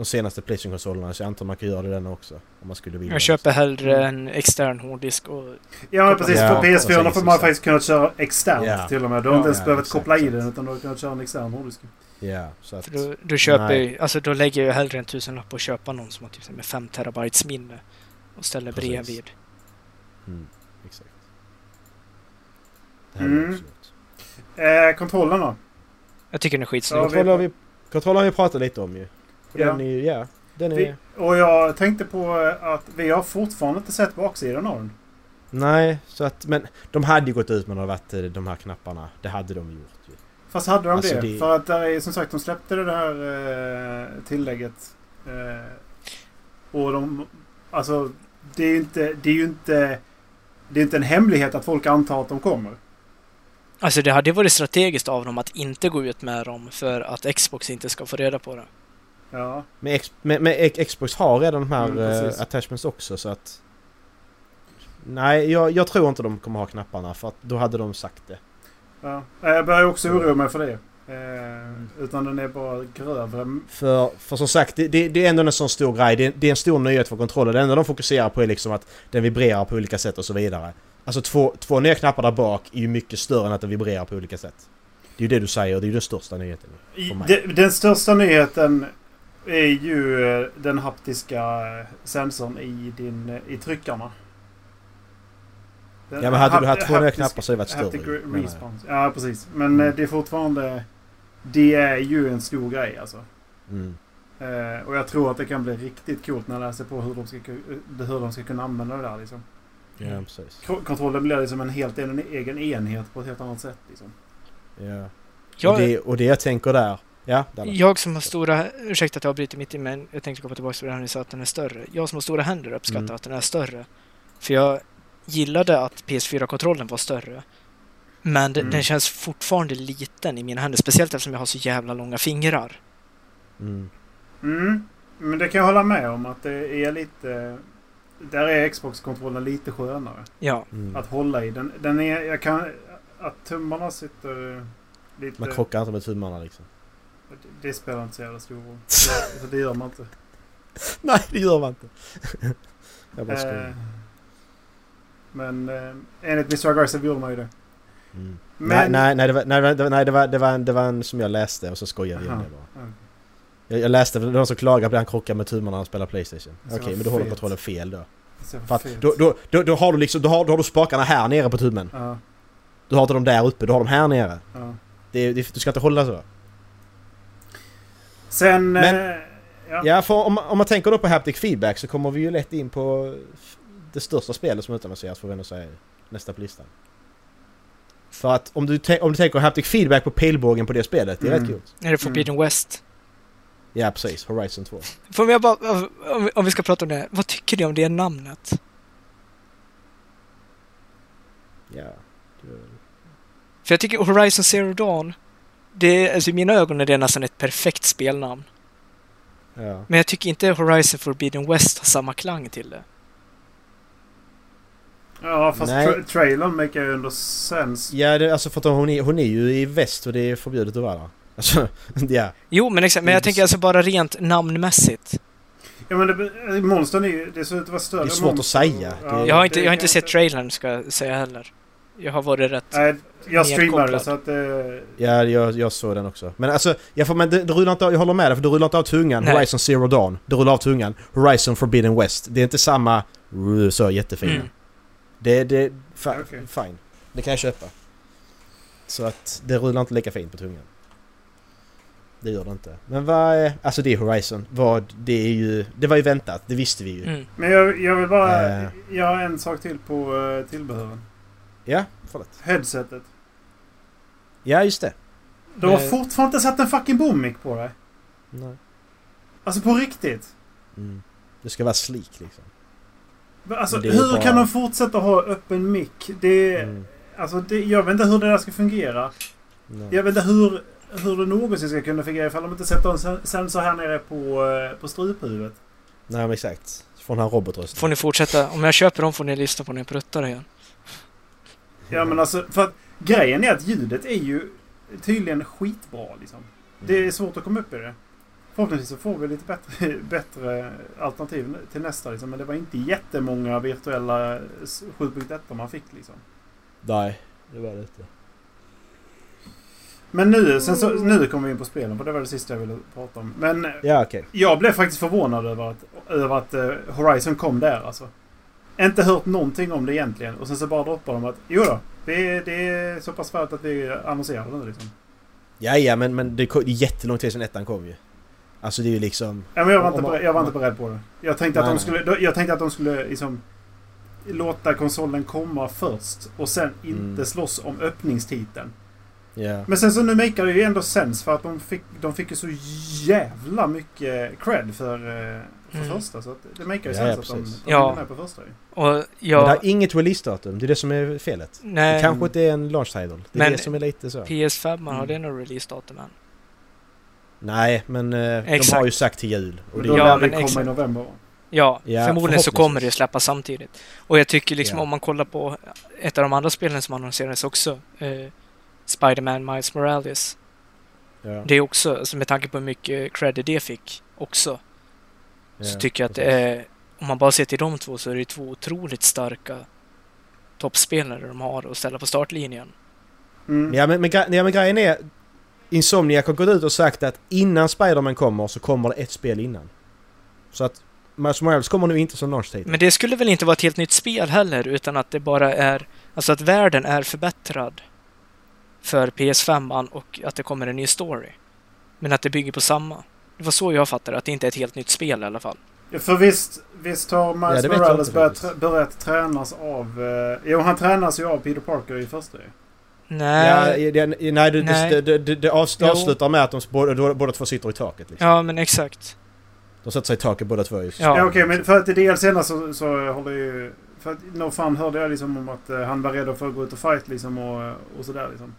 de senaste Playstation-konsolerna så jag antar man kan göra det den också. Om man skulle vilja. Jag köper hellre en extern hårddisk och... Ja, men precis. Ja, på PS4 precis, får man faktiskt kunnat köra externt Ja. till och med. Du har inte ens Ja, behövt exakt, koppla i exakt. den utan du har kunnat köra en extern hårddisk. Ja, så att... För då, då köper Nej. jag, alltså då lägger jag hellre en tusenlapp på att köpa någon som har typ med 5 terabytes minne och ställer Precis. bredvid. Mm, exakt. Det här är Mm. absolut. Eh, kontrollen då? Jag tycker den är skitsnygg. Ja, Kontroll har vi, kontroll har vi pratat lite om ju. Och Ja. Den är ju, ja. Den är... Vi, och jag tänkte på eh, att vi har fortfarande inte sett baksidan av den. Nej, så att... Men de hade ju gått ut med några vatt, de här knapparna. Det hade de gjort ju. Fast hade de Alltså, det? det- För att där är, som sagt, de släppte det här eh, tillägget. Eh, och de... Alltså, det är ju inte... Det är ju inte... Det är inte en hemlighet att folk antar att de kommer. Alltså det hade varit strategiskt av dem att inte gå ut med dem för att Xbox inte ska få reda på det. Ja. Men, X, men, men Xbox har redan de här Mm, eh, attachments också så att... Nej, jag, jag tror inte de kommer ha knapparna för att då hade de sagt det. ja. Eh, Jag börjar också oroa mig för det. Eh, utan den är bara grövre. För, för som sagt, det, det, det är ändå en sån stor grej. Det, det är en stor nyhet för kontroller. Det enda de fokuserar på är liksom att den vibrerar på olika sätt och så vidare. Alltså två, två nya knappar där bak är ju mycket större än att den vibrerar på olika sätt. Det är ju det du säger det är ju den största nyheten. Den största nyheten är ju eh, den haptiska eh, sensorn i, din, eh, i tryckarna. Den Ja men hade du haft två nya knappar så hade det varit större. response. Ja precis. Men Mm. det är fortfarande... Det är ju en stor grej alltså. Mm. Eh, och jag tror att det kan bli riktigt coolt när jag läser på hur de ska, hur de ska kunna använda det där liksom. Ja precis. K- Kontrollen blir liksom en helt en egen enhet på ett helt annat sätt liksom. Ja. Och, det, och det jag tänker där... Ja, jag som har stora... Ursäkta att jag avbryter mitt i men jag tänkte komma tillbaka till det här när ni sa att den är större. Jag som har stora händer uppskattar Mm. att den är större. För jag gillade att PS4-kontrollen var större. Men den, Mm. den känns fortfarande liten i mina händer. Speciellt eftersom jag har så jävla långa fingrar. Mm. Mm. Men det kan jag hålla med om att det är lite... Där är Xbox-kontrollen lite skönare. Ja. Mm. Att hålla i. Den, den är... Jag kan... Att tummarna sitter lite... Man krockar inte med tummarna liksom. Det, det spelar inte så jävla stor roll. <laughs> Så det gör man inte. Nej, det gör man inte. <laughs> jag bara Eh, skojar. men eh, enligt Mr. Aggressive gjorde man ju det. Mm. Men... Nej, nej, nej, det var, nej, det var, nej det, var, det, var en, det var en som jag läste och så skojade jag om det bara. Ja. Jag, jag läste, det någon som klagade på att han krockar med tummarna när han spelar Playstation. Okej, vad men då håller kontrollen fel då. För att då, då, då, då har du liksom, då har, då har du spakarna här nere på tummen. Ja, Du har inte dem där uppe, du har dem här nere. ja. Det, det, du ska inte hålla så. Sen... Men- eh, ja. Ja, för om, om man tänker då på haptic feedback så kommer vi ju lätt in på det största spelet som utannonseras får vi ändå säga nästa på listan. För att om du, om du tänker haptic feedback på pilbågen på det spelet, det är Mm. rätt coolt. Är det Forbidden West? Ja, precis. Horizon 2. Får jag bara... Om vi, om vi ska prata om det. Vad tycker ni om det namnet? Ja. det- För jag tycker Horizon Zero Dawn, det är, alltså i mina ögon är det nästan ett perfekt spelnamn. Ja. Men jag tycker inte Horizon Forbidden West har samma klang till det. Ja, fast Nej. tra- trailern make ju ändå sens. Ja, det, alltså för att hon är, hon är ju i väst och det är förbjudet att vara där. Alltså, <laughs> ja. Jo, men exakt. Men jag tänker alltså bara rent namnmässigt. Ja men det, monstern är ju... Det ser ut att vara större Det är svårt att monster. säga. Ja, Jag har inte, jag har inte sett trailern, ska jag säga heller. Jag har varit rätt... Nej, jag streamade så att... Eh, Ja, jag, jag såg den också. Men alltså, jag, får, men det, det rullar inte av, jag håller med dig för det rullar inte av tungan. Nej. Horizon Zero Dawn. Det rullar av tungan. Horizon Forbidden West. Det är inte samma... uh, Så jättefina. Mm. Det, det, fa, Okej. fine. Det kan jag köpa. Så att det rullar inte lika fint på tungan. Det gör det inte. Men vad är... Alltså det är Horizon. Vad, det är ju... Det var ju väntat. Det visste vi ju. Mm. men jag, jag vill bara... Eh. Jag har en sak till på uh, tillbehören. Ja, förlåt. Headsetet. Ja, just det. Du har Eh. fortfarande inte satt en fucking boom på dig. Nej. Alltså på riktigt. Mm. Det ska vara slik liksom. Alltså hur bara- kan de fortsätta ha öppen mick? Det... Mm. Alltså det, jag vet inte hur det där ska fungera. Nej. Jag vet inte hur, hur det någonsin ska kunna fungera ifall de inte sätter en sen- sensor här nere på, eh, på struphuvudet. Nej, men exakt. Från den här robotrösten. Får ni fortsätta? Om jag köper dem får ni lyssna på när jag pruttar igen. Ja men alltså, för att grejen är att ljudet är ju tydligen skitbra liksom. Det är svårt att komma upp i det. Förhoppningsvis så får vi lite bättre, <laughs> bättre alternativ till nästa liksom. Men det var inte jättemånga virtuella 7.1 man fick liksom. Nej, det var det inte. Men nu, sen så, nu kommer vi in på spelen för det var det sista jag ville prata om. Men Ja, okej. jag blev faktiskt förvånad över att, över att eh, Horizon kom där alltså. Inte hört någonting om det egentligen och sen så bara droppar de att jo då, det, det är så pass färdigt att vi annonserar det nu liksom. Ja, ja, men, men det är jättelång tid sedan ettan kom ju. Alltså det är ju liksom... Ja, men jag, var Om inte man- beredd, jag var inte beredd på det. Jag tänkte, att Nej, de skulle, jag tänkte att de skulle liksom låta konsolen komma först och sen inte Mm. slåss om öppningstiteln. Ja. Men sen så nu makar det ju ändå sens för att de fick, de fick ju så jävla mycket cred för, eh, för Mm. första. Så att det makar ju ja, sens att de, de Ja. är med på första ju. Och Men det har inget release-datum, det är det som är felet. Det nej, kanske inte är en launch title. Det är Men- det som är lite så. PS5 man har Mm. det någon release-datum än? Nej, men eh, de Exakt. har ju sagt till jul. Och det, Ja, lär det men komma exakt. i november. Ja, Ja, förmodligen så kommer det släppas samtidigt. Och jag tycker liksom Ja. om man kollar på ett av de andra spelen som annonserades också, eh, Spider-Man Miles Morales. ja, Det är också, alltså med tanke på hur mycket credit det fick också, ja, så tycker jag att precis. eh, om man bara ser till de två så är det två otroligt starka toppspelare de har att ställa på startlinjen. Mm. Ja men, men, ja, men grejen är... Insomniac har gått ut och sagt att innan Spider-Man kommer så kommer det ett spel innan. Så att Miles Morales kommer nu inte som launch title. Men det skulle väl inte vara ett helt nytt spel heller, utan att det bara är... Alltså att världen är förbättrad för PS5 och att det kommer en ny story. Men att det bygger på samma. Det var så jag fattade att det inte är ett helt nytt spel i alla fall. Ja, För visst, visst har Miles Ja, Morales inte börjat, börjat tränas av... Eh, jo, han tränas ju av Peter Parker i första ju. Nej. Ja, det, nej, det, Nej. det, det, det, det avs- Jo. avslutar med att de båda, båda två sitter i taket. Liksom. Ja, men exakt. De sätter sig i taket båda två. Just. Ja. Ja, okej, men för att i DLCn så, så håller ju... För att No Fun hörde jag liksom om att eh, han var redo för att gå ut och fight liksom och, och sådär liksom.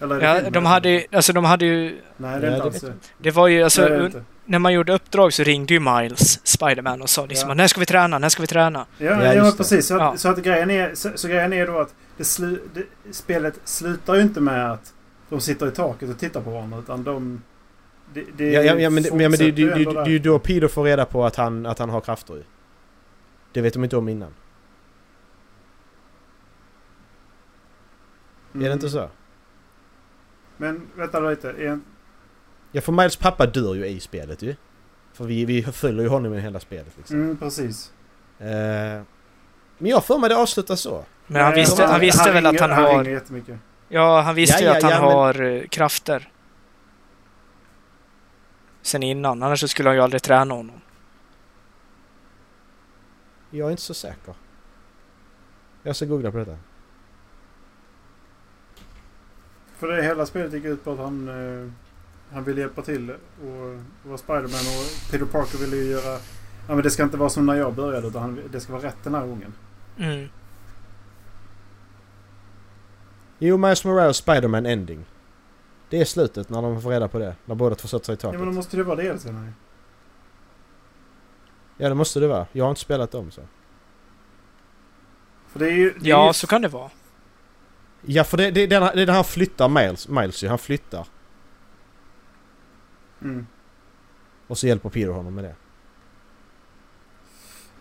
Eller Ja, filmen? de hade ju, alltså de hade ju, Nej, det är inte det alls det. det var ju alltså, Nej, när man gjorde uppdrag så ringde ju Miles, Spiderman, och sa liksom Ja. när ska vi träna, när ska vi träna? Ja, Ja, ja, precis. Så Ja. så att grejen är, så, så grejen är då att det slu, det, spelet slutar ju inte med att de sitter i taket och tittar på varandra utan de... Det, det Ja, ja, ja, men, men, ja, men det, det, är ju då Peter får reda på att han, att han har krafter ju. Det vet de inte om innan. Är det inte så? Men vänta lite. Är, Ja, för Miles pappa dör ju i spelet ju. För vi, vi följer ju honom i hela spelet liksom. mm, precis. Eh, men jag för mig det avslutas så. Men han visste, han visste väl ringer, att han han har... Ja, han visste Ja, ju ja, att han ja, men- har eh, krafter. Sen innan, annars så skulle han ju aldrig träna honom. Jag är inte så säker. Jag ska googla på detta. För det hela spelet gick ut på att han, eh, han ville hjälpa till och vara Spiderman och Peter Parker ville ju göra... Ja men det ska inte vara som när jag började utan han, det ska vara rätt den här gången. Mm. Jo, Miles Morales Spider-Man Ending. Det är slutet när de får reda på det. När båda två sätter sig i Ja taket. men då måste det vara det sen här. Ja, det måste det vara. Jag har inte spelat dem så. För det är ju... Det är Ja, ju, så kan det vara. Ja, för det, det, det, det är när han flyttar Miles, Miles ju. Han flyttar. Mm. Och så hjälper Peter honom med det.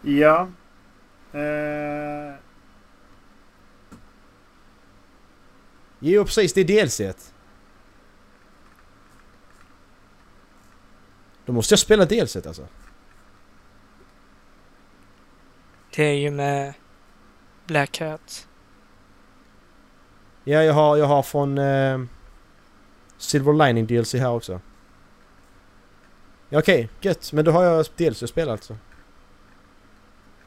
Ja. Eh, Jo, precis. Det är DLC. Då måste jag spela DLC alltså. Det är ju med Black Hat. Ja, jag har, jag har från eh, Silver Lining DLC här också. Ja, Okej, gött. Men då har jag DLC att spela alltså.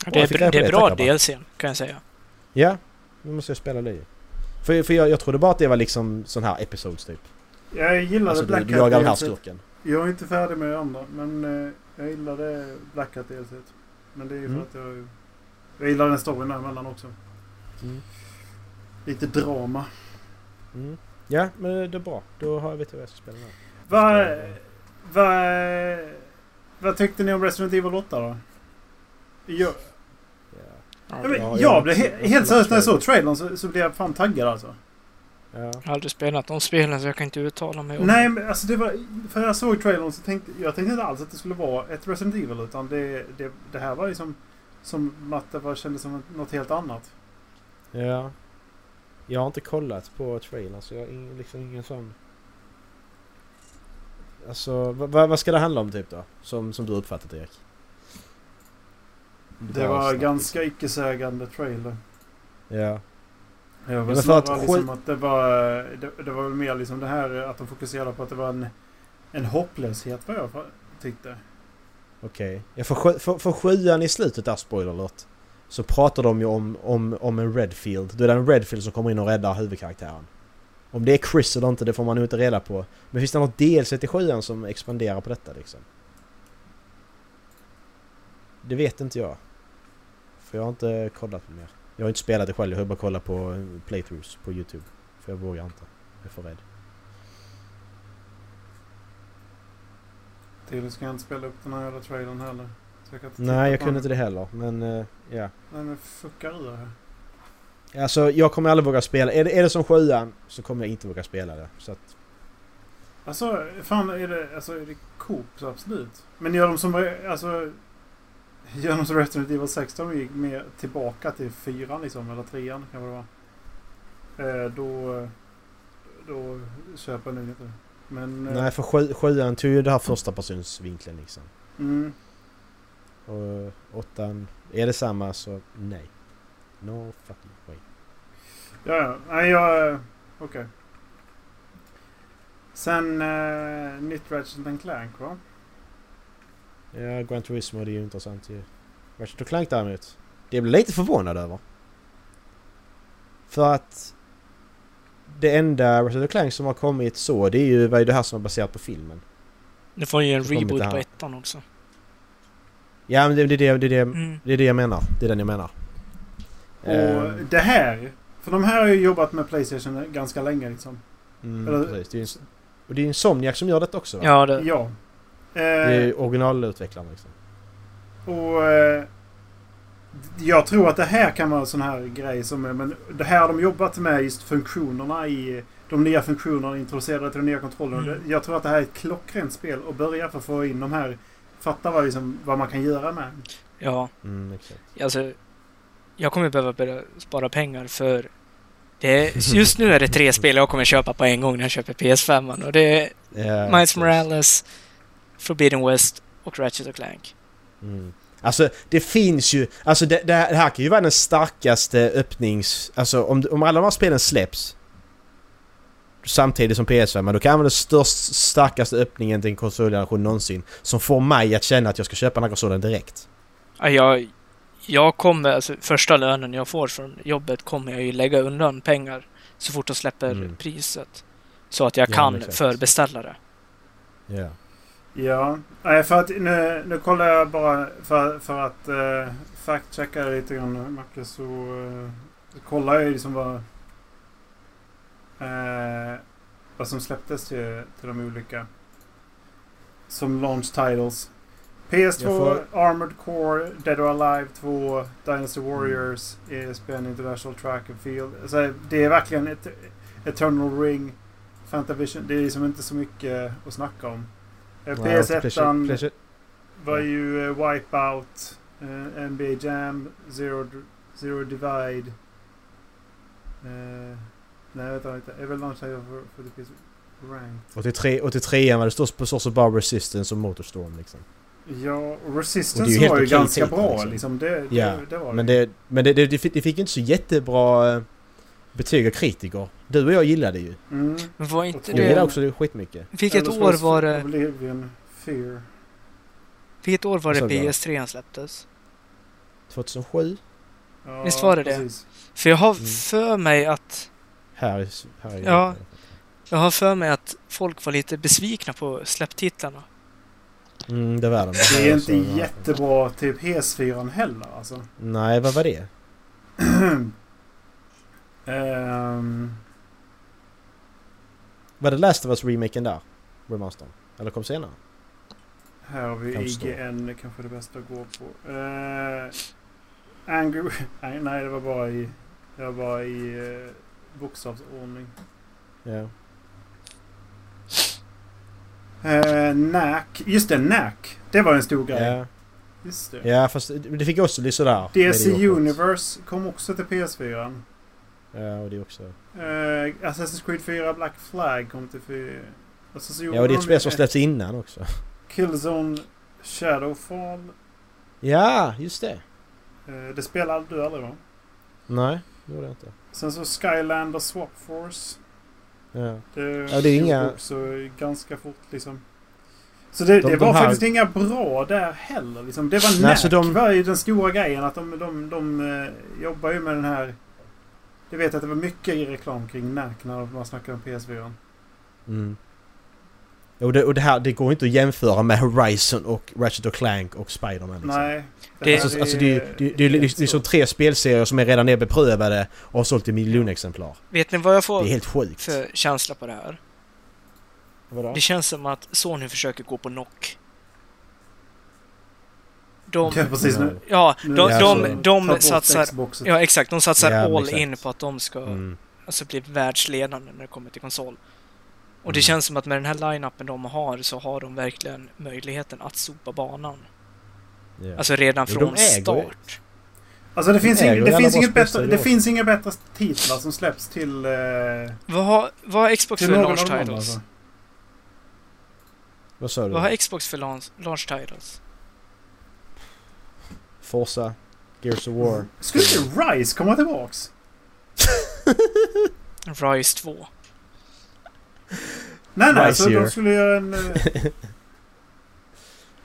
Det är, på det är det, bra bara. DLC, kan jag säga. Ja, nu måste jag spela det. För, för jag, jag trodde bara att det var liksom sån här episodes typ. jag gillade Alltså du, Black du Hat jagar den här DLC. skurken. Jag är inte färdig med det andra men eh, jag gillade Black Hat DLC. Men det är ju för Mm. att jag... Jag gillar den storyn däremellan också. Mm. Lite drama. Mm. Ja, men det är bra. Då har jag vet jag vad jag ska spela nu. Vad... Vad... Vad tyckte ni om Resident Evil 8 då? Jag, Ja. Ja, jag, men, Ja, jag jag- blev he helt seriöst när jag jag- såg trailern så, så blev jag fan taggad alltså. Ja. Jag har aldrig spelat de spelen så jag kan inte uttala mig om Nej, men alltså det var... För jag såg trailern så tänkte jag tänkte inte alls att det skulle vara ett Resident Evil utan det, det, det här var liksom som att det var, kändes som något helt annat. ja. Jag har inte kollat på trailern så jag har liksom ingen sån... Alltså, vad, vad ska det handla om typ då? Som, som du uppfattat Erik? Det var ganska icke-sägande trailer. Ja. Jag var snarare att liksom att det var... Det, det var mer liksom det här att de fokuserade på att det var en, en hopplöshet vad jag tyckte. Okej. Ja, för, sjö- för, för sjuan i slutet där, spoiler alert, så pratar de ju om, om, om en Redfield. Då är det en Redfield som kommer in och räddar huvudkaraktären. Om det är Chris eller inte, det får man nog inte reda på. Men finns det något DLC till sjuan som expanderar på detta liksom? Det vet inte jag. För jag har inte kollat på mer. Jag har inte spelat det själv, jag har bara kollat på eh, playthroughs på YouTube. För jag vågar inte. Jag är för rädd. Till ska jag inte spela upp den här jävla trailern heller. Jag Nej, jag kunde inte det heller. Men eh, ja. Nej men fuckar ur här. Alltså jag kommer aldrig våga spela. Är det, är det som sjuan så kommer jag inte våga spela det. Så att, Alltså, fan är det, alltså, är det Coop så absolut. Men gör de som, alltså... Gör de som Resident Evil 6 de gick med tillbaka till fyran liksom, eller trean kan det vara. Eh, då... Då köper jag nog inte. Men... eh, Nej, för sju, sjuan tog ju det här första persons vinkeln liksom. Mm, Och åttan, är det samma så nej. No fucking way. ja, ja. Nej, jag... eh, Okej. Sen eh, nytt Ratchet and Clank va? Ja, Gran Turismo det är ju intressant ju. Ratchet Clank däremot. Det blir lite förvånad över. För att det enda Ratchet Clank som har kommit så det är ju vad är det här som är baserat på filmen. Det får ju en reboot på ettan också. Ja men det, det, det, det, det, Mm. det är det jag menar. Det är den jag menar. Och Ehm, det här... För de här har ju jobbat med Playstation ganska länge liksom. mm, eller- precis. Det är ju en, och det är ju Insomniac som gör det också va? Ja, det, Ja. Det är Eh, ju originalutvecklarna liksom. och... Eh, jag tror att det här kan vara en sån här grej som... är- Men det här har de jobbat med just funktionerna i... De nya funktionerna introducerade till den nya kontrollen. Mm. Jag tror att det här är ett klockrent spel att börja för att få in de här... Fatta vad, liksom, vad man kan göra med. ja. Mm, exakt. Alltså, jag kommer behöva börja spara pengar för det är, <laughs> just nu är det tre spel jag kommer köpa på en gång när jag köper PS5 och det är Ja, Miles. Morales, Forbidden West och Ratchet och Clank. Mm. Alltså det finns ju, alltså det, det, här, det här kan ju vara den starkaste öppnings... Alltså om, om alla de här spelen släpps samtidigt som PS5, men då kan det vara den störst, starkaste öppningen till en konsolgeneration någonsin. Som får mig att känna att jag ska köpa den här konsolen direkt. Ja, Jag, jag kommer, alltså första lönen jag får från jobbet kommer jag ju lägga undan pengar så fort de släpper Mm. priset. Så att jag Ja, kan exakt. förbeställa det. Ja. Ja, nej, för att nu, nu kollar jag bara för, för att uh, fact-checka lite grann Macke så uh, kollar jag ju liksom vad eh, vad som släpptes till, till de olika som launch titles. PS2, Jag får- Armored Core, Dead or Alive 2, Dynasty Warriors, ESPN International Track and Field. Alltså, det är verkligen ett Eternal Ring, Fantavision. Det är liksom inte så mycket att snacka om. Eh, Nej, och PS1 Pleasure- Pleasure- var ju eh, Wipeout, eh, NBA Jam, Zero, Zero Divide. Eh, nej, vänta lite. Launch title för, för det PS Rank. 83, 83 var det står på så bara Resistance och Motorstorm liksom. Ja, det Resistance ju helt var ju ganska bra liksom. liksom. Det, det, Ja, det var Men det, men det, det, det fick det fick inte så jättebra eh, betyg av kritiker. Du och jag gillade det ju. Mm. Var inte Jag Jag gillade det... också det skitmycket. Vilket år var det... Oblivion, Fear. Vilket år var det Så bra. PS3 släpptes? 2007? Ja, Visst var det det? precis. För jag har Mm. för mig att... Här, i- här i Ja. Jag har för mig att folk var lite besvikna på släpptitlarna. Mm, det var de. Det är inte jättebra till PS4 heller alltså. Nej, vad var det? <clears throat> Ehm, Var det Last of Us-remaken där? Remastern? Eller kom senare? här har vi. IGN, det kanske är det bästa att gå på. Uh, Angry... <laughs> Nej, nej, det var bara i... Det var bara i uh, bokstavsordning. Ja. Eh, Nack. Just det, Nack. Det var en stor grej. Ja. Just det. ja, fast det fick också bli sådär. DC. Universe kom också till PS4. Ja, och det också. Eh, Assassin's Creed 4 Black Flag kom till 4. Och så, så gjorde Ja, och det är ett spel som släppts innan också. Killzone Shadowfall. Ja, just det. Eh, det spelade du aldrig va? Nej, det gjorde jag inte. Sen så Skylander Swap Force. Ja. Det, Ja, det är inga- också ganska fort liksom. Så det, De- det de var här- faktiskt inga bra där heller. Liksom. Det var Nej, Nack så de- var ju den stora grejen. Att de, de, de, eh, jobbar ju med den här... Jag vet att det var mycket i reklam kring Nack när man snackade om PS4. Mm. Och, det, och det här, det går inte att jämföra med Horizon och Ratchet och Clank och Spiderman liksom. Nej. Det- Alltså, alltså det, är- det, det är liksom, tre spelserier som är redan är beprövade och har sålt i miljonexemplar. Vet ni vad jag Det får är helt sjukt. för känsla på det här? Vadå? Det känns som att Sony försöker gå på knock. De, Ja, precis. Nu, ja, de, de, så- de, bort satsar... Ja, exakt. De satsar all exakt. in på att de ska Mm. alltså, bli världsledande när det kommer till konsol. Och det Mm. känns som att med den här line-upen de har så har de verkligen möjligheten att sopa banan. Ja. Alltså redan Jo, de från start. Alltså det finns, äger ing, det, finns inget bättre, det finns inga bättre titlar som släpps till... Eh, Vad har, vad har Xbox till för launch titles? alltså. Vad sa du? Vad har Xbox för launch, launch titles? Forza, Gears of War. Skulle inte Rise komma tillbaks? Rise 2. Nej, nej. Rise Så de Year. skulle göra en... Eh, <laughs>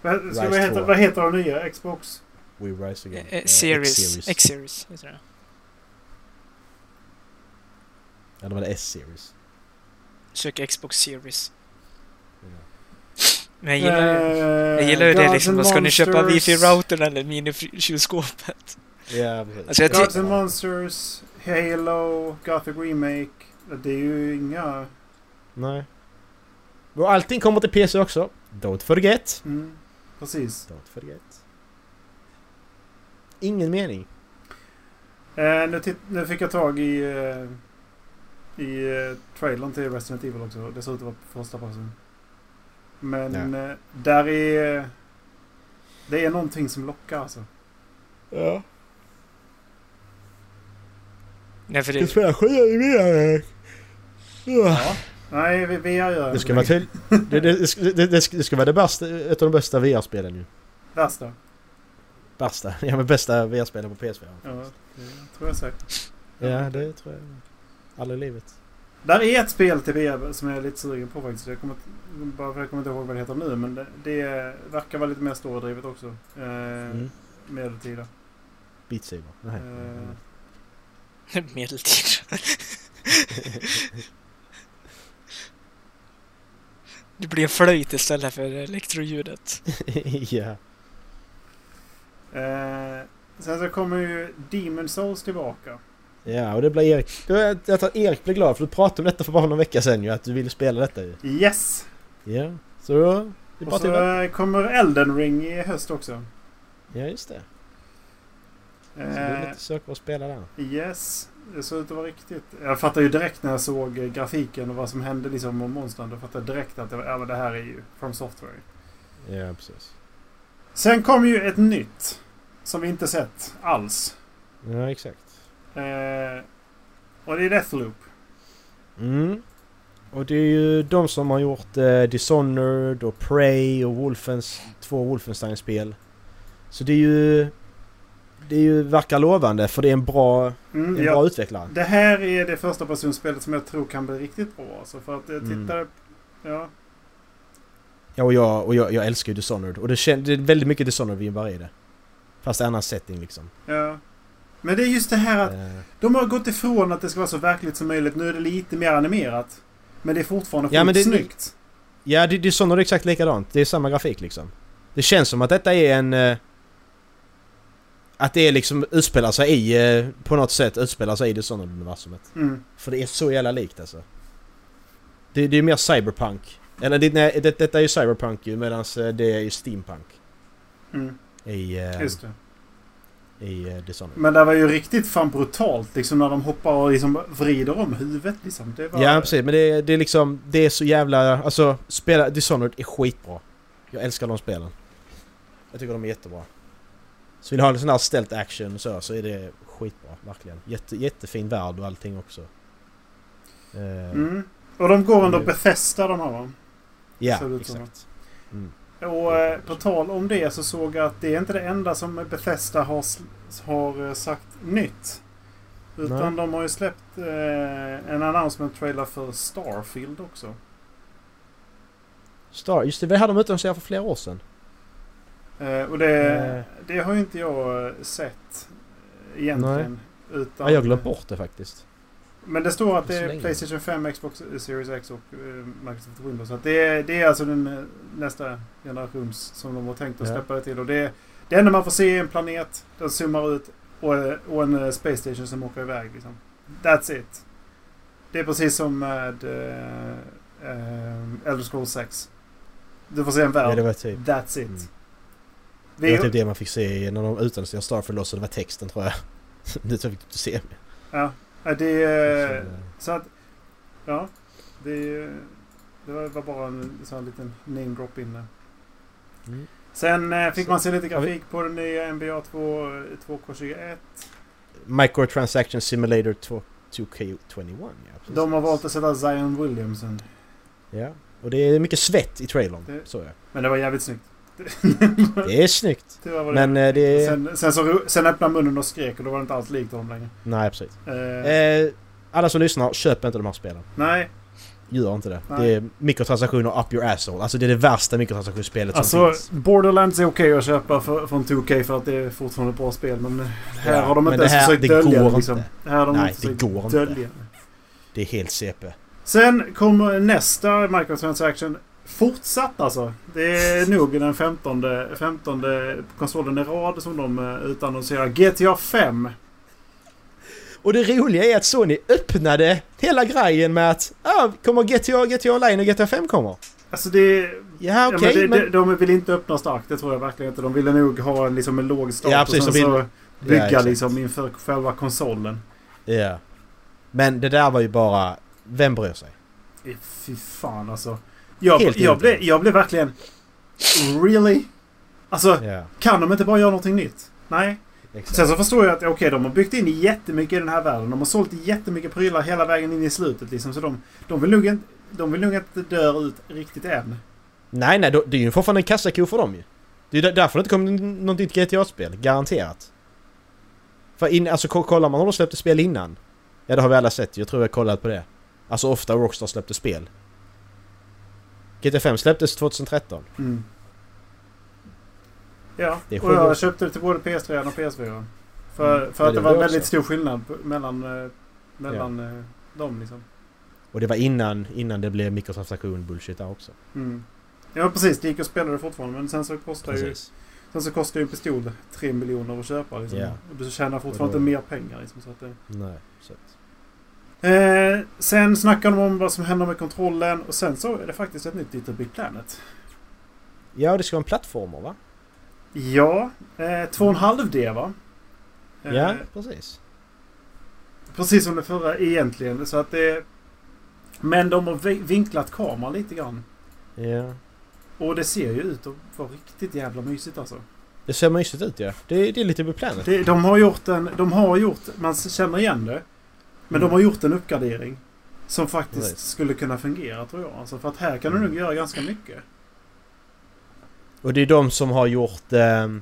vad, ska Rise vad, heter, 2. vad heter de nya? Xbox? We Rise Again. Eh, Eh, series. X-Series. X-Series heter det. Ja, det var det S-Series. Sök Xbox Series. Men jag gillar, jag gillar ju det liksom. Vad ska ni köpa wifi-routern eller mini-kylskåpet? Ja, precis. Alltså jag Gods and Monsters, Halo, Gothic Remake. Det är ju inga... Nej. Och allting kommer till PC också. Don't forget. Mm, precis. Don't forget. Ingen mening. Eh, nu, nu fick jag tag i... Eh, I eh, trailern till Resident Evil också. Det ser ut att vara första passen. Men eh, där är... Det är någonting som lockar alltså. Ja. Nej, för Det det, spelar skit i VR. Ja. Nej, vi gör Det ska vara till... <laughs> Det, det, det, det, ska- vara det bästa, ett av de bästa VR-spelen ju. Värsta. Bästa. Ja men bästa VR-spelen på PS4. Ja, det tror jag säkert. Ja det tror jag. Aldrig i livet. Där är ett spel till VR som jag är lite sugen på faktiskt. Jag kommer, bara för jag kommer inte ihåg vad det heter nu. Men det, det verkar vara lite mer stordrivet också. Eh, Mm. Medeltida. Beat Saber. Nej. Eh, <laughs> medeltid. <laughs> Det blir flöjt istället för elektroljudet. <laughs> ja. eh, sen så kommer ju Demon Souls tillbaka. Ja och det blir Erik. Jag tror Erik blir glad för du pratade om detta för bara någon vecka sedan ju. Att du ville spela detta ju. Yes! Ja. Så Och så eh, kommer Elden Ring i höst också. Ja just det. Så det är Eh, lite söka och spela där. yes. Det såg ut att vara riktigt. Jag fattade ju direkt när jag såg grafiken och vad som hände liksom om monstren. Då fattade jag direkt att det, var, ja, det här är ju From Software. Ja precis. Sen kom ju ett nytt. Som vi inte sett alls. Ja exakt. Eh, och det är Deathloop. Mm. Och det är ju de som har gjort eh, Dishonored och Prey och Wolfens, två Wolfenstein-spel. Så det är ju... Det är ju, verkar lovande för det är en bra, Mm, en ja, bra utvecklare. det här är det första personspelet som jag tror kan bli riktigt bra. Alltså, för att jag Mm. tittar... Ja. Ja, och jag, och jag, jag älskar ju Dishonored. Och det, kän, det är väldigt mycket Dishonored-vibbar i det. Fast annan setting liksom. ja. Men det är just det här att Eh, de har gått ifrån att det ska vara så verkligt som möjligt. Nu är det lite mer animerat. Men det är fortfarande Ja, men det- snyggt. ja, det- Dishonored är exakt likadant. Det är samma grafik liksom. Det känns som att detta är en... eh, Att det är liksom utspelar sig i, eh, på något sätt utspelar sig i Dishonored-universumet. Mm. För det är så jävla likt alltså. Det, det är mer cyberpunk. Eller det, nej, det, detta är ju cyberpunk ju medan det är ju steampunk. Mm. I, eh, Just det. i eh, Dishonored. Men det var ju riktigt fan brutalt liksom när de hoppar och liksom vrider om huvudet liksom. Det var... Ja precis, men det, det är liksom... Det är så jävla... Alltså, spela Dishonored är skitbra. Jag älskar de spelen. Jag tycker de är jättebra. Så vill du ha en sån här stealth action och så, så är det skitbra. Verkligen. Jätte, jättefin värld och allting också. Eh, Mm. Och de går under Mm. Bethesda de här va? Ja, exakt. Mm. Och eh, på tal om det så såg jag att det är inte det enda som Bethesda har, har eh, sagt nytt. Utan Nej. de har ju släppt eh, en announcement trailer för Starfield också. Star, just det, vi hade de utannonserat för flera år sedan. Eh, och det, Eh. det har ju inte jag eh, sett egentligen. Utan, Ja, jag har glömt bort det faktiskt. Men det står att Det är. Playstation 5, Xbox Series X och Microsoft Windows. Så det, är, det är alltså den nästa generations som de har tänkt att Ja. släppa det till. Och det, det enda man får se är en planet, den zoomar ut och, och en Space Station som åker iväg. Liksom. That's it. Det är precis som med eh, eh, Elder Scrolls 6. Du får se en Ja, värld. var typ... That's it. Mm. Det var typ det man fick se när de utannonserade Starfield också. Det var texten tror jag. <laughs> det fick du se. Ja, det är... Så, Så att... Ja. Det, det var bara en sån liten name drop in där. Mm. Sen eh, fick Så- man se lite grafik på den nya NBA 2, 2K21. Microtransaction Simulator 2, 2K21 ja. precis. De har valt att sätta Zion Williamson. Ja. Och det är mycket svett i trailern. Det- Så ja. Men det var jävligt snyggt. Det är snyggt. <laughs> det var Men eh, det. Sen, sen, så, sen öppnade munnen och skrek och då var det inte alls likt honom längre. Nej precis. Eh, Eh, alla som lyssnar, köp inte de här spelen. nej, Gör inte det. Nej. Det är mikrotransaktioner up your asshole. Alltså det är det värsta mikrotransaktionsspelet som alltså finns. Borderlands är okej att köpa för, från 2K för att det är fortfarande ett bra spel. Men här Ja, har de inte det ens här- försökt det dölja går det liksom. inte. Här har de Nej, inte det går inte. dölja det. Det är helt CP. Sen kommer nästa microtransaction. Fortsatt alltså. Det är nog den 15, 15 konsolen i rad som de eh, utannonserar. GTA 5. Och det roliga är att Sony öppnade hela grejen med att ah, kommer GTA, GTA Online och GTA 5 kommer. Alltså det... Ja Ja, okej men det, men... de vill inte öppna starkt. Det tror jag verkligen inte. De ville nog ha en, liksom en låg start Ja, precis, och sen vill- så bygga Ja, liksom inför själva konsolen. Ja. Men det där var ju bara... Vem bryr sig? Eh, Fy fan alltså. Jag, Helt jag, blev, jag blev verkligen... Really? Alltså, Ja, kan de inte bara göra någonting nytt? Nej. exakt. Sen så förstår jag att okej, de har byggt in jättemycket i den här världen. De har sålt jättemycket prylar hela vägen in i slutet. Liksom, så de, de, vill nog inte, de vill nog inte dö ut riktigt än. Nej, nej, det är ju fortfarande en kassako för dem ju. Det är därför det inte kommer något nytt GTA-spel. Garanterat. För in, alltså ko- kollar man om de släppte spel innan. Ja, det har vi alla sett. Jag tror jag har kollat på det. Alltså ofta Rockstar släppte spel. GTA 5 släpptes 2013. Mm. Ja, Det och jag köpte det till både PS3 och PS4. För, Mm. för Ja, att det det var var jag väldigt också. stor skillnad mellan, eh, mellan eh, dem liksom. Och det var innan, innan det blev mikrotransaktion bullshit där också. Mm. Ja precis, det gick att spela det fortfarande men sen så kostar ju, sen så kostar ju en pistol 3 miljoner att köpa liksom. Ja. Och du tjänar fortfarande Och då- inte mer pengar liksom. Så att det, Nej, så att... Eh, sen snackar de om vad som händer med kontrollen och sen så är det faktiskt ett nytt Little Big Planet. Ja, det ska vara en plattformer va? Ja, eh, 2,5D va? Eh, Ja, precis. Precis som det förra egentligen. Så att det, men de har vi- vinklat kameran lite grann. Ja. Och det ser ju ut att vara riktigt jävla mysigt alltså. Det ser mysigt ut ja. Det, det är lite beplanet. Det, de har gjort en... De har gjort... Man känner igen det. Men Mm. de har gjort en uppgradering. Som faktiskt Precis. skulle kunna fungera tror jag. Alltså för att här kan du nog göra ganska mycket. Och det är de som har gjort... ehm,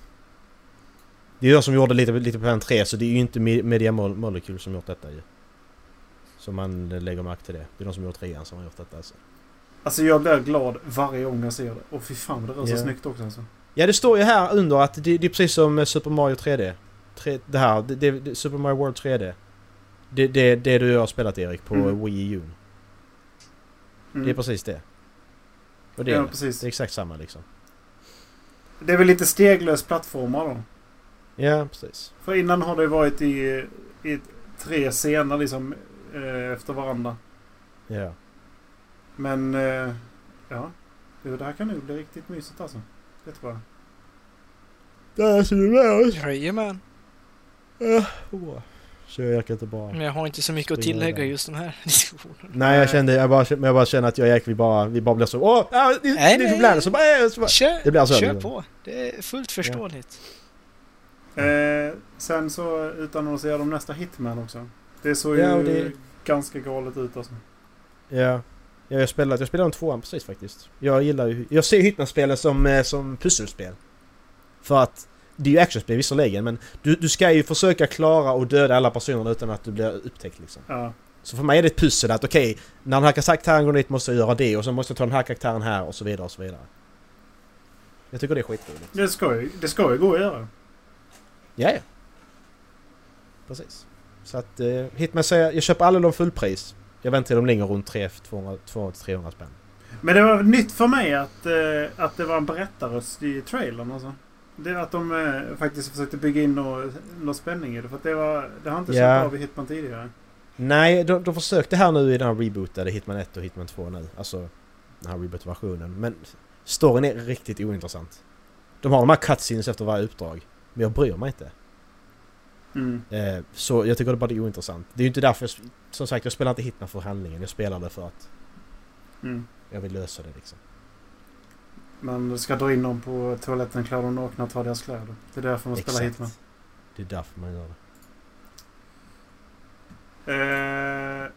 det är de som gjorde lite, lite på plan 3 så det är ju inte Me- Media Mol- Molecule som gjort detta ju. Så man lägger märke till det. Det är de som gjort trean som har gjort detta alltså. Alltså jag blir glad varje gång jag ser det. Och fy fan det rör sig Ja. snyggt också alltså. Ja det står ju här under att det, det är precis som eh, Super Mario 3D. Tre, det här, det, det, Super Mario World 3D. Det, det, det du har spelat Erik på Mm. Wii U. Mm. Det är precis det. Och det, ja, är, precis. det är exakt samma liksom. Det är väl lite steglös plattformar då. Ja precis. För innan har det varit i, i tre scener liksom eh, efter varandra. Ja. Men eh, ja. Jo, det här kan nog bli riktigt mysigt alltså. Det tror jag. Där ser du med oss. Jajamän. Så jag orkar inte bara... Men jag har inte så mycket att tillägga i just den här <laughs> diskussionen. Nej jag kände, jag bara, men jag bara känner att jag och Erik vi bara, vi bara blir så åh, ja, det, Nej, det är nej. så bara, äh, så bara Kör, Det blir så, kör på. Det är fullt förståeligt. Eh, sen så utannonserade de nästa Hitman också. Det såg Ja, ju det- ganska galet ut alltså. Ja. ja jag spelade, jag spelade om tvåan precis faktiskt. Jag gillar ju, jag ser Hitman-spelen som, eh, som pusselspel. För att det är ju actionspel visserligen men du, du ska ju försöka klara och döda alla personer utan att du blir upptäckt liksom. Ja. Så för mig är det ett pussel att okej, när den här karaktären går dit måste jag göra det och så måste jag ta den här karaktären här och så vidare och så vidare. Jag tycker det är skitroligt. Det ska ju, det ska ju gå att göra. Ja, ja. Precis. Så att eh, Hitman säger, jag köper alla de fullpris. Jag väntar till de ligger runt 200-300 spänn. Men det var nytt för mig att, eh, att det var en berättarröst i trailern alltså. Det är att de eh, faktiskt försökte bygga in någon, spänning i det. För att det, var, det har inte Ja. känt av i Hitman tidigare. Nej, de, de försökte här nu i den här rebootade Hitman 1 och Hitman 2 nu. Alltså den här reboot-versionen. Men storyn är riktigt ointressant. De har de här cutscenes efter varje uppdrag. Men jag bryr mig inte. Mm. Eh, så jag tycker det bara är ointressant. Det är ju inte därför jag, Som sagt, jag spelar inte Hitman för handlingen. Jag spelar det för att Mm. jag vill lösa det liksom. Man ska dra in dem på toaletten, klä dem nakna och ta deras kläder. Det är därför man spelar Hitman. Det är därför man gör det. Eh,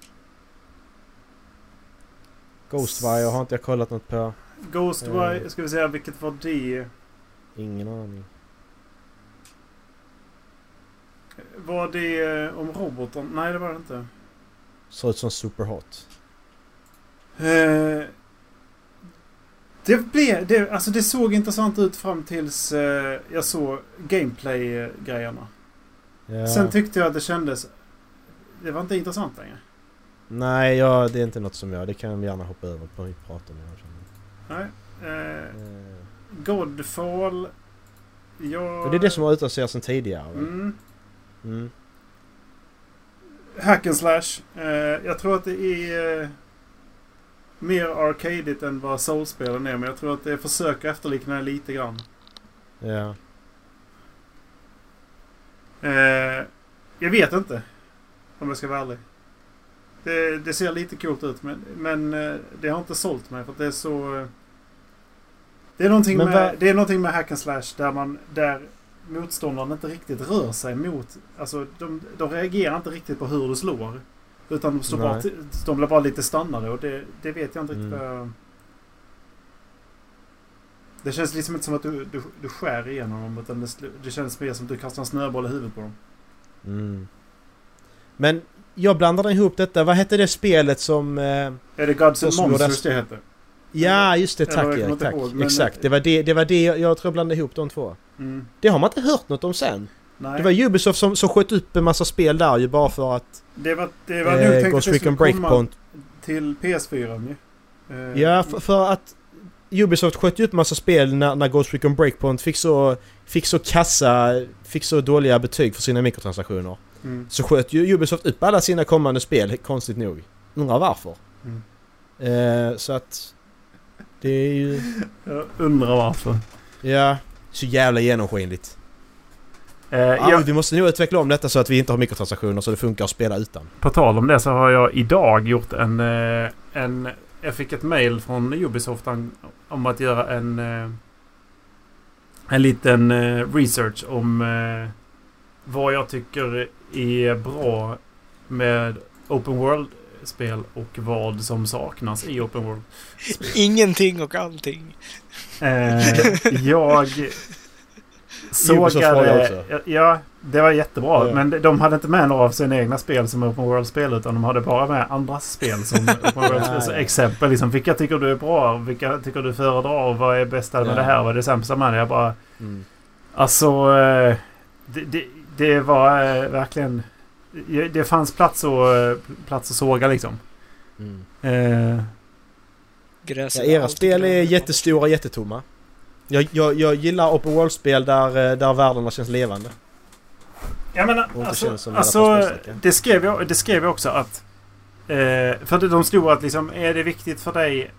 Ghostwire har inte jag kollat något på. Ghostwire, Eh. ska vi säga vilket var det? Ingen aning. Var det eh, om roboten? Nej, det var det inte. Såg ut som Superhot. Eh, det blev... Det, alltså det såg intressant ut fram tills eh, jag såg gameplay-grejerna. Ja. Sen tyckte jag att det kändes... Det var inte intressant längre. Nej, ja, det är inte något som jag... Det kan vi gärna hoppa över på och prata om. Jag känner. Nej. Eh, Eh, Godfall... Ja... För det är det som har utannonserats sedan tidigare. Mm. Mm. Hack and slash. Eh, jag tror att det är mer arcadigt än vad Soul-spelen är. Men jag tror att det försöker efterlikna det lite grann. Ja. Eh, jag vet inte. Om jag ska vara ärlig. Det, det ser lite coolt ut men, men eh, det har inte sålt mig för att det är så... eh, Det är någonting, Men med, det är någonting med hack and slash där man... Där motståndaren inte riktigt rör sig mot... Alltså de, de reagerar inte riktigt på hur du slår. Utan de, står bara, de blir bara lite stannade och det, det vet jag inte riktigt Mm. vad jag... Det känns liksom inte som att du, du, du skär igenom dem utan det, det känns mer som att du kastar en snöboll i huvudet på dem. Mm. Men jag blandade ihop detta. Vad hette det spelet som... Eh, Är det Gods and Monsters det heter? ja, just det. Tack Erik. Tack. ihåg, Exakt. Det var det, det, var det jag, jag tror jag blandade ihop de två. Mm. Det har man inte hört något om sen. Nej. Det var Ubisoft som, som sköt upp en massa spel där ju bara för att... det var, det var nog Eh, tänkt Ghost Recon Breakpoint. till PS4 ju. Eh, Ja, för, för att Ubisoft sköt ju upp massa spel när, när Ghost Recon Breakpoint fick så, fick så kassa, fick så dåliga betyg för sina mikrotransaktioner. Mm. Så sköt ju Ubisoft upp alla sina kommande spel, konstigt nog. Undrar varför. Mm. Eh, så att... Det är ju... <laughs> Jag undrar varför. Ja, så jävla genomskinligt. Eh, Ja, jag, Vi måste nog utveckla om detta så att vi inte har mikrotransaktioner så det funkar att spela utan. på tal om det så har jag idag gjort en... eh, en jag fick ett mail från Ubisoft om, att göra en... eh, en liten research om vad jag tycker är bra med Open World-spel och vad som saknas i Open World. Ingenting och allting. Eh, jag sågade... också. Ja, det var jättebra. Ja. Men de hade inte med några av sina egna spel som Open World-spel utan de hade bara med andras spel som <laughs> Open World-spel. Ja, exempel liksom, vilka tycker du är bra? Vilka tycker du föredrar? Och vad är bästa med Ja. det här? Vad är det sämsta med det? Jag bara... Mm. Alltså... eh, Det, det, det var eh, verkligen... Det fanns plats att, eh, plats att såga liksom. Mm. Eh, Ja, era spel är jättestora och jättetomma. Jag, jag, jag gillar open world-spel där, eh, där världarna känns levande. Jag menar, alltså, alltså det, skrev jag, det skrev jag också att... Eh, för det- de stod att liksom, är det viktigt för dig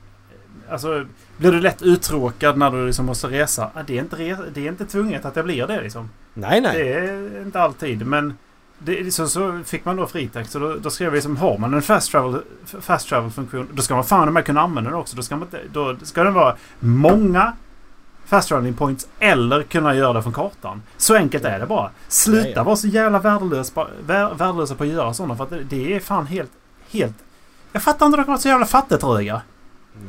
Alltså, blir du lätt uttråkad när du liksom måste resa? Det, är inte re- det är inte tvunget att jag blir det liksom. Nej, nej. Det är inte alltid, men det, så, så fick man då fritext och då, då skrev vi liksom har man en fast travel, fast travel funktion då ska man fan med kunna använda den också. Då ska, man, då ska den vara många fast traveling points eller kunna göra det från kartan. Så enkelt är det bara. Sluta Ja, ja. vara så jävla värdelös värdelösa på att göra sådana för att det, är fan helt, helt... Jag fattar inte att de kan vara så jävla fattitröga.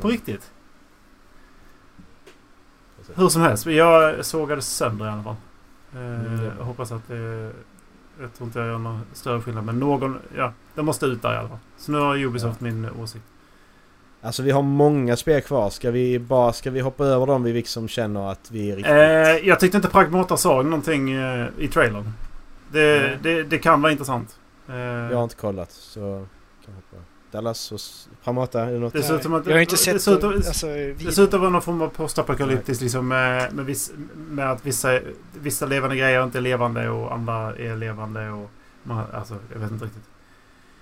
På riktigt. Hur som helst, jag sågade sönder i alla fall. Eh, Mm, ja. Jag hoppas att det... Jag tror inte jag gör någon större skillnad. Men någon... Ja, det måste ut där i alla fall. Så nu har Ubisoft min åsikt. Alltså vi har många spel kvar. Ska vi bara ska vi hoppa över dem vi liksom känner att vi är riktigt... Eh, jag tyckte inte Pragmata sa någonting eh, i trailern. Det, Nej. det, det kan vara intressant. Eh, Jag har inte kollat så... Kan hoppa. Dallas och Pramata, är det något? Det ser ut som att... jag har inte det sett... ser ut, alltså, det vi, ser ut att vara någon form av postapokalyptiskt liksom med, med, viss, med att vissa, vissa levande grejer inte är levande och andra är levande och... Man, alltså, jag vet inte riktigt.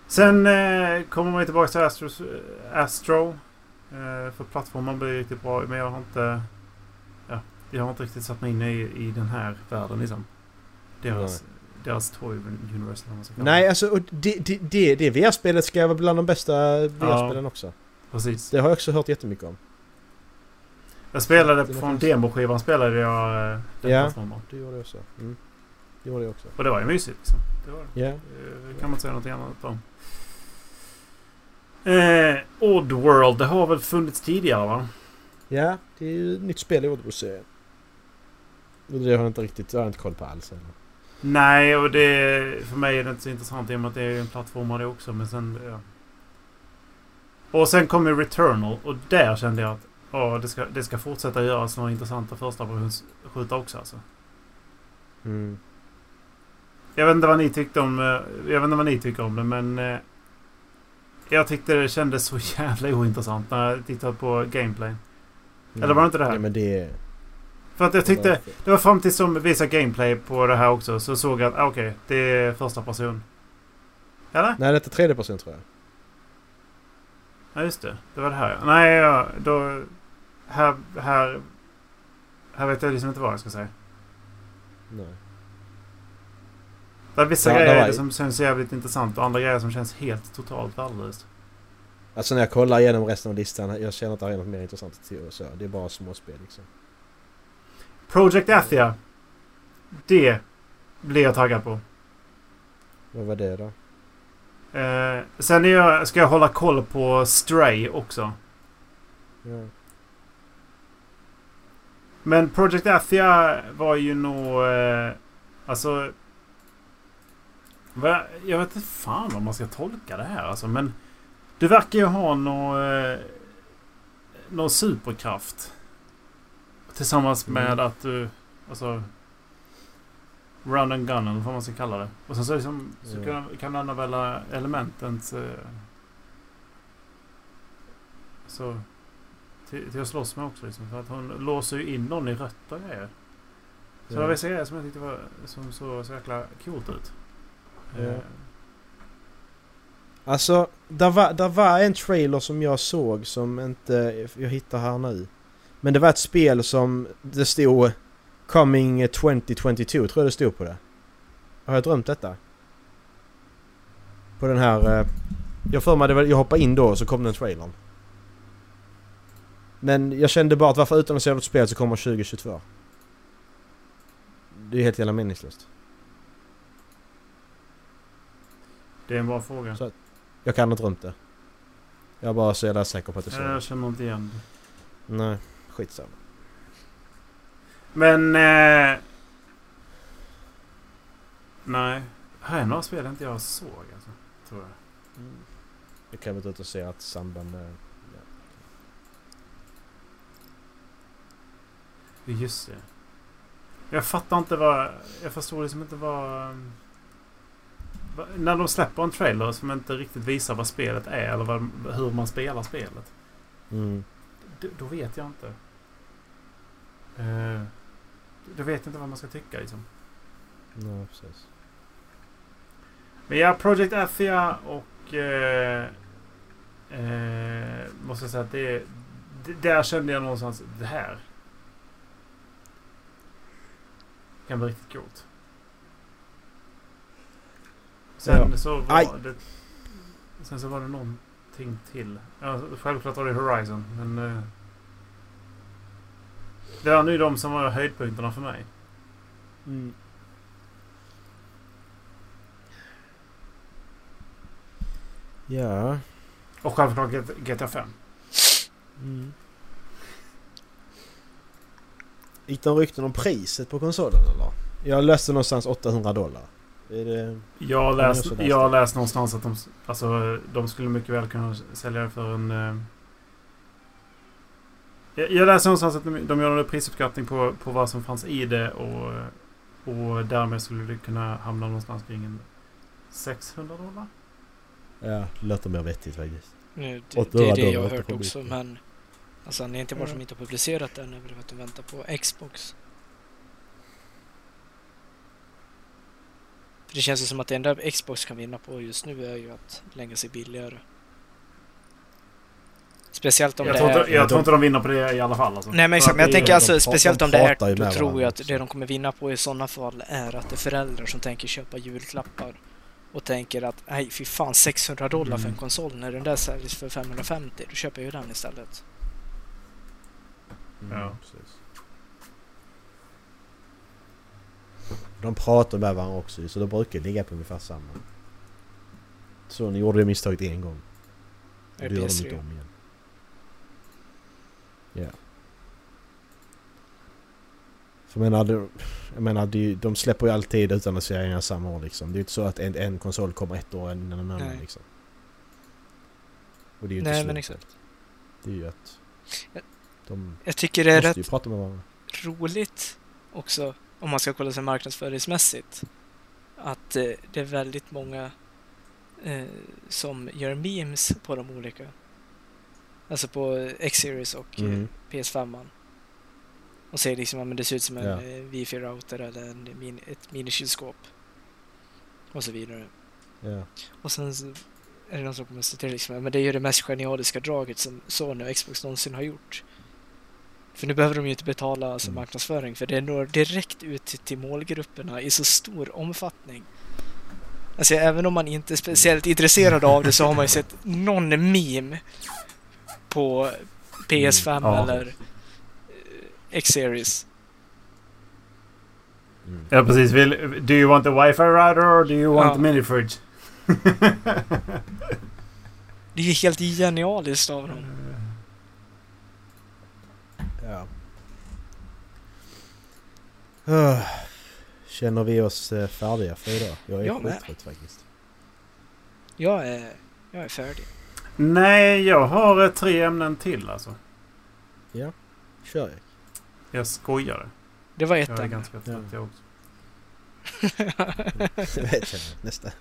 Sen eh, kommer man ju tillbaka till Astro. Astro eh, för plattformen blir riktigt bra men jag har inte... Ja, jag har inte riktigt satt mig in i, i den här världen liksom. Deras, deras Toy Universe Nej, alltså och det, det, det, det VR-spelet ska vara bland de bästa VR-spelen också. Precis. Det har jag också hört jättemycket om. Jag spelade från demoskivan spelade jag eh, den Ja. plattformen. Det gjorde jag också. Mm. Det gjorde jag också. Och det var ju mysigt liksom. Det var det. Ja. Eh, kan man inte säga något annat om. Eh, Oddworld, det har väl funnits tidigare va? Ja, det är ju ett nytt spel i Oddworld-serien. Det har jag inte riktigt, det har jag inte koll på alls. Eller? Nej, och det... För mig är det inte så intressant i och med att det är en plattformare också. Men sen... Ja. Och sen kom ju Returnal och där kände jag att ja, det, ska, det ska fortsätta göras några intressanta första skjuta också alltså. Mm. Jag vet inte vad ni tyckte om... eh, Jag vet inte vad ni tycker om det men... eh, Jag tyckte det kändes så <laughs> jävla ointressant när jag tittade på gameplay. Eller var det inte det här? Ja, men det... För att jag tyckte... Det var fram tills de visade gameplay på det här också så såg jag att ah, okej, det är första person. Eller? Nej, det är tredje person tror jag. Ja just det. Det var det här. Nej, ja, då... Här... Här... Här vet jag liksom inte vad jag ska säga. Nej. Det är vissa Ja, grejer var- som känns jävligt intressant och andra grejer som känns helt totalt värdelöst. Alltså när jag kollar igenom resten av listan, jag känner att det är något mer intressant till och så. Det är bara småspel liksom. Project Athia. Det blir jag taggad på. Vad var det då? Eh, sen är jag, ska jag hålla koll på Stray också. Ja. Men Project Athia var ju nog... Eh, alltså... Jag vet inte fan om man ska tolka det här alltså. Men du verkar ju ha någon, eh, någon superkraft. Tillsammans med Mm. att du... Alltså... Run and gun eller vad man ska kalla det. Och sen så, liksom, så Ja. kan, kan du använda elementens... Eh, så... Till, till att slåss med också liksom. För att hon låser ju in någon i rötter och grejer. Så det var vissa grejer som jag tyckte var, som såg så jäkla coolt ut. Ja. Eh, Alltså, där var, där var en trailer som jag såg som inte jag hittar här nu. Men det var ett spel som det stod Coming 2022 tror jag det stod på det. Har jag drömt detta? På den här... eh, Jag för mig jag hoppade in då och så kom den trailern. Men jag kände bara att varför utan att se något spel så kommer 2022? Det är helt jävla meningslöst. Det är en bra fråga. Så- Jag kan ha drömt det. Jag är bara så jävla säker på att det Jag så. känner inte igen det. Nej, skitsamma. Men... Eh, nej. Här är några spel inte jag såg alltså. Tror jag. Jag kan väl inte se att samband med... Ja. Just det. Jag fattar inte vad... Jag förstår liksom inte vad... När de släpper en trailer som inte riktigt visar vad spelet är eller vad, hur man spelar spelet. Mm. Då, vet jag inte. Eh, då vet jag inte vad man ska tycka liksom. Nej, precis. Men ja, Project Athia och... Eh, eh, måste jag säga att det, d- där kände jag någonstans det här kan bli riktigt coolt. Sen Ja. så var Aj. det... Sen så var det någonting till. Ja, självklart var det Horizon, men... eh, Det var nu de som var höjdpunkterna för mig. Mm. Ja. Och självklart GTA 5. Mm. Gick det rykten om priset på konsolen eller? Jag läste någonstans 800 dollar. Är det... Jag läst, jag har läst någonstans att de, alltså, de skulle mycket väl kunna sälja det för en... eh, Jag, läste någonstans att de, de gör en prisuppskattning på, på vad som fanns i det och, och därmed skulle det kunna hamna någonstans kring en 600 dollar. Ja, det låter mer vettigt faktiskt. Nu, det, 800 det är det jag har hört också, men... Alltså anledningen till varför de inte har publicerat den är väl för att de väntar på Xbox. För det känns ju som att det enda Xbox kan vinna på just nu är ju att lägga sig billigare. Speciellt om Jag, det tror är... inte, jag de- tror inte de vinner på det i alla fall. Alltså. Nej men exakt, men jag är- tänker alltså speciellt de om det är, då tror varandra jag att det de kommer vinna på i sådana fall är att det är föräldrar som tänker köpa julklappar och tänker att nej fy fan 600 dollar för en Mm. konsol när den där säljs för 550 då köper jag ju den istället. Mm, Ja. precis. De pratar med varandra också så de brukar ligga på ungefär samma. Så ni gjorde det misstaget en gång. Det gör de PS3? inte om igen. Ja. För jag menar, det- jag menar de släpper ju alltid utannonseringar samma år liksom. Det är ju inte så att en, en konsol kommer ett år innan en annan liksom. Och det är ju inte Nej, men exakt. Det är ju att... Jag- De Jag tycker det är rätt roligt också om man ska kolla sig marknadsföringsmässigt. Att eh, det är väldigt många eh, som gör memes på de olika. Alltså på X-series och eh, Mm. PS5. Och säger liksom att det ser ut som en Ja. eh, wifi-router eller en min, ett minikylskåp. Och så vidare. Ja. Och sen är det någon som kommer att till liksom, men det är ju det mest genialiska draget som Sony och Xbox någonsin har gjort. För nu behöver de ju inte betala alltså, Mm. marknadsföring för det når direkt ut till, målgrupperna i så stor omfattning. Alltså även om man inte är speciellt intresserad av det så har man ju sett någon meme på PS5 Mm, ja. eller eh, X-series. Mm. Ja precis. Vill, do you want a wifi router or do you want Ja. a mini fridge? <laughs> Det är helt genialiskt av dem. Ja. Uh, känner vi oss eh, färdiga för idag? Jag är Jag skittrött faktiskt. Jag är, jag är färdig. Nej, jag har eh, tre ämnen till alltså. Kör jag. Jag skojar. Det var ett Jag är ämne. ganska trött jag också. <laughs> Nästa.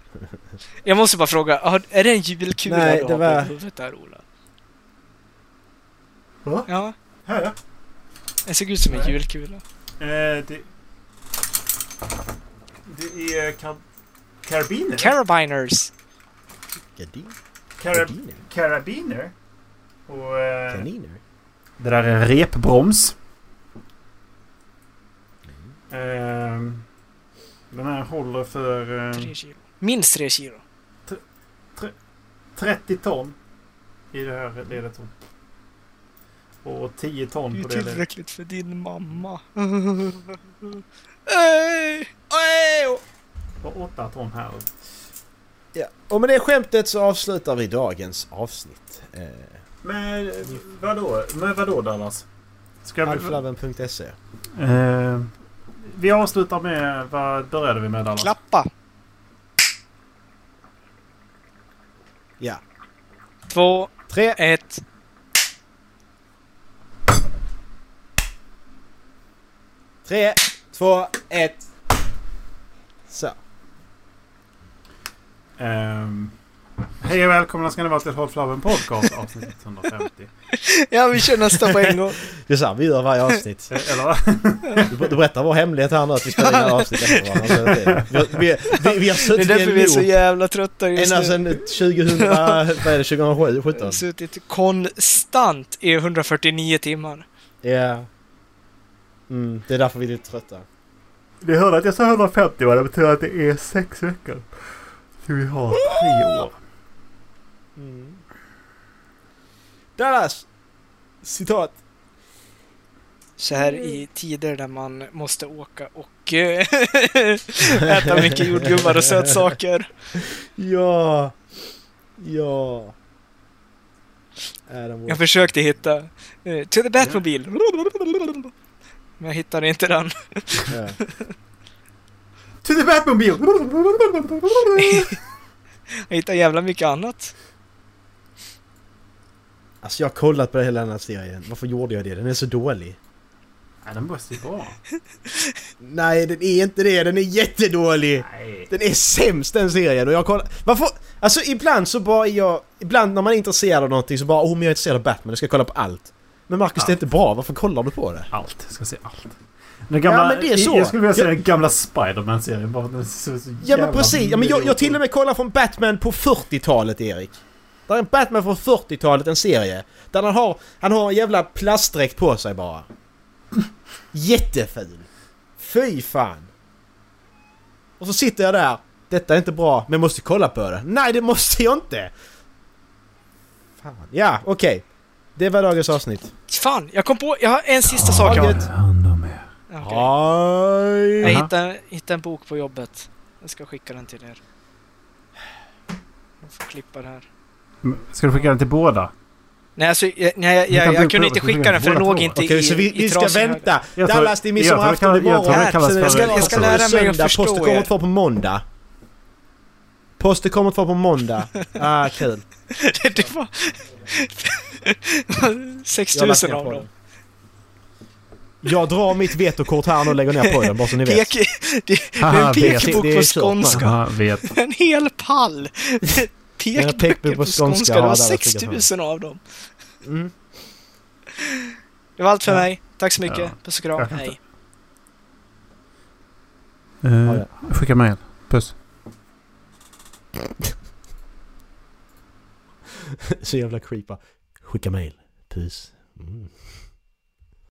Jag måste bara fråga, är det en julkula Nej, du det har var- på huvudet där Ola? Va? Ja, Här ja. Det såg ut som en julkula. Eh, det... Det är kar... karabiner. Carabiners! Gardin? Karab... Gardiner? Karabiner. Och... Eh, Kaniner? det där är repbroms. Eh, den här håller för eh, Tre kilo. Minst tre kilo. 30 ton i det här ledet. Och 10 ton Det är på det ledet. tillräckligt för din mamma. <laughs> Och 8 ton här. Ja. Och med det skämtet så avslutar vi dagens avsnitt. Eh, Men vadå? Men vadå Dallas? Ska vi... Alflaven.se Eh, vi avslutar med... Vad började vi med Dallas? Klappa! Ja. Två, Tre, ett. Tre, två, ett. Så. Ehm, Hej och välkomna ska ni vara till Håll Flabben Podcast avsnitt 150. <laughs> Ja, vi kör nästa på en gång. <laughs> Det är så här vi gör varje avsnitt. Eh, Eller? Du, du berättar vår hemlighet här nu att vi spelar in alla avsnitt efter varandra. Vi, vi, vi, vi har Det är suttit därför vi är så jävla trötta just ända nu. sedan 2000... <laughs> Vad är det? 2007? Jag 17? har suttit konstant i 149 timmar. Ja. Mm, det är därför vi är lite trötta. Ni hörde att jag sa 150 va? Det betyder att det är sex veckor. Så vi har tre år. Mm. Dallas! Citat. Så här i tider där man måste åka och eh, <laughs> äta mycket jordgubbar och sötsaker. Ja. Ja. Jag försökte hitta eh, To the Batmobile. Men jag hittade inte den. Ja. <laughs> To the Batmobile! Jag hittade jävla mycket annat. Alltså jag har kollat på hela den här serien. Varför gjorde jag det? Den är så dålig. Nej, den måste ju bra. Nej, den är inte det. Den är jättedålig. Nej. Den är sämst den serien och jag kollar... Varför? Alltså ibland så bara är jag... Ibland när man är intresserad av någonting så bara oh men jag är intresserad av Batman, jag ska kolla på allt. Men Marcus det är inte bra, varför kollar du på det? Allt. Jag ska se allt. Den gamla, Ja, men det är så. Jag skulle vilja se Jag- den gamla Spiderman-serien. Bara den ser så Ja men precis, ja, men jag, jag till och med kollar från Batman på 40-talet Erik. Det är en Batman från 40-talet, en serie. Där han har, han har en jävla plastdräkt på sig bara. Jätteful. Fy fan. Och så sitter jag där. Detta är inte bra, men jag måste kolla på det. Nej, det måste jag inte! Fan. Ja, okej. Det var dagens avsnitt. Fan, jag kom på... Jag har en sista sak jag er. Okej. Jag hittade, hittade en bok på jobbet. Jag ska skicka den till er. Jag får klippa det här. Ska du skicka den till båda? Nej, alltså, jag, nej, jag, jag, kunde inte skicka den för den låg två. inte Okej, i så vi, i vi ska vänta. Dallas, det är midsommarafton jag imorgon. jag ska- jag ska lära mig att förstå Posten kommer er. att vara på måndag. Posten kommer att vara på måndag. <laughs> Ah, kul. det var... <laughs> Jag har lagt 6000 ner av dem. Jag drar mitt vetokort här nu och lägger ner på den, bara så ni vet. Pek, det, det är en pekbok Det på skånska. Vet. <laughs> En hel pall! Pekböcker på skånska. Det var där fick jag 6000 av dem. Mm. Det var allt för Ja. mig. Tack så mycket. Ja. Puss och kram. Hej. Uh, Ja, Skicka mail. Puss. <laughs> Så jävla creepa. Skicka mail. Peace. Mm.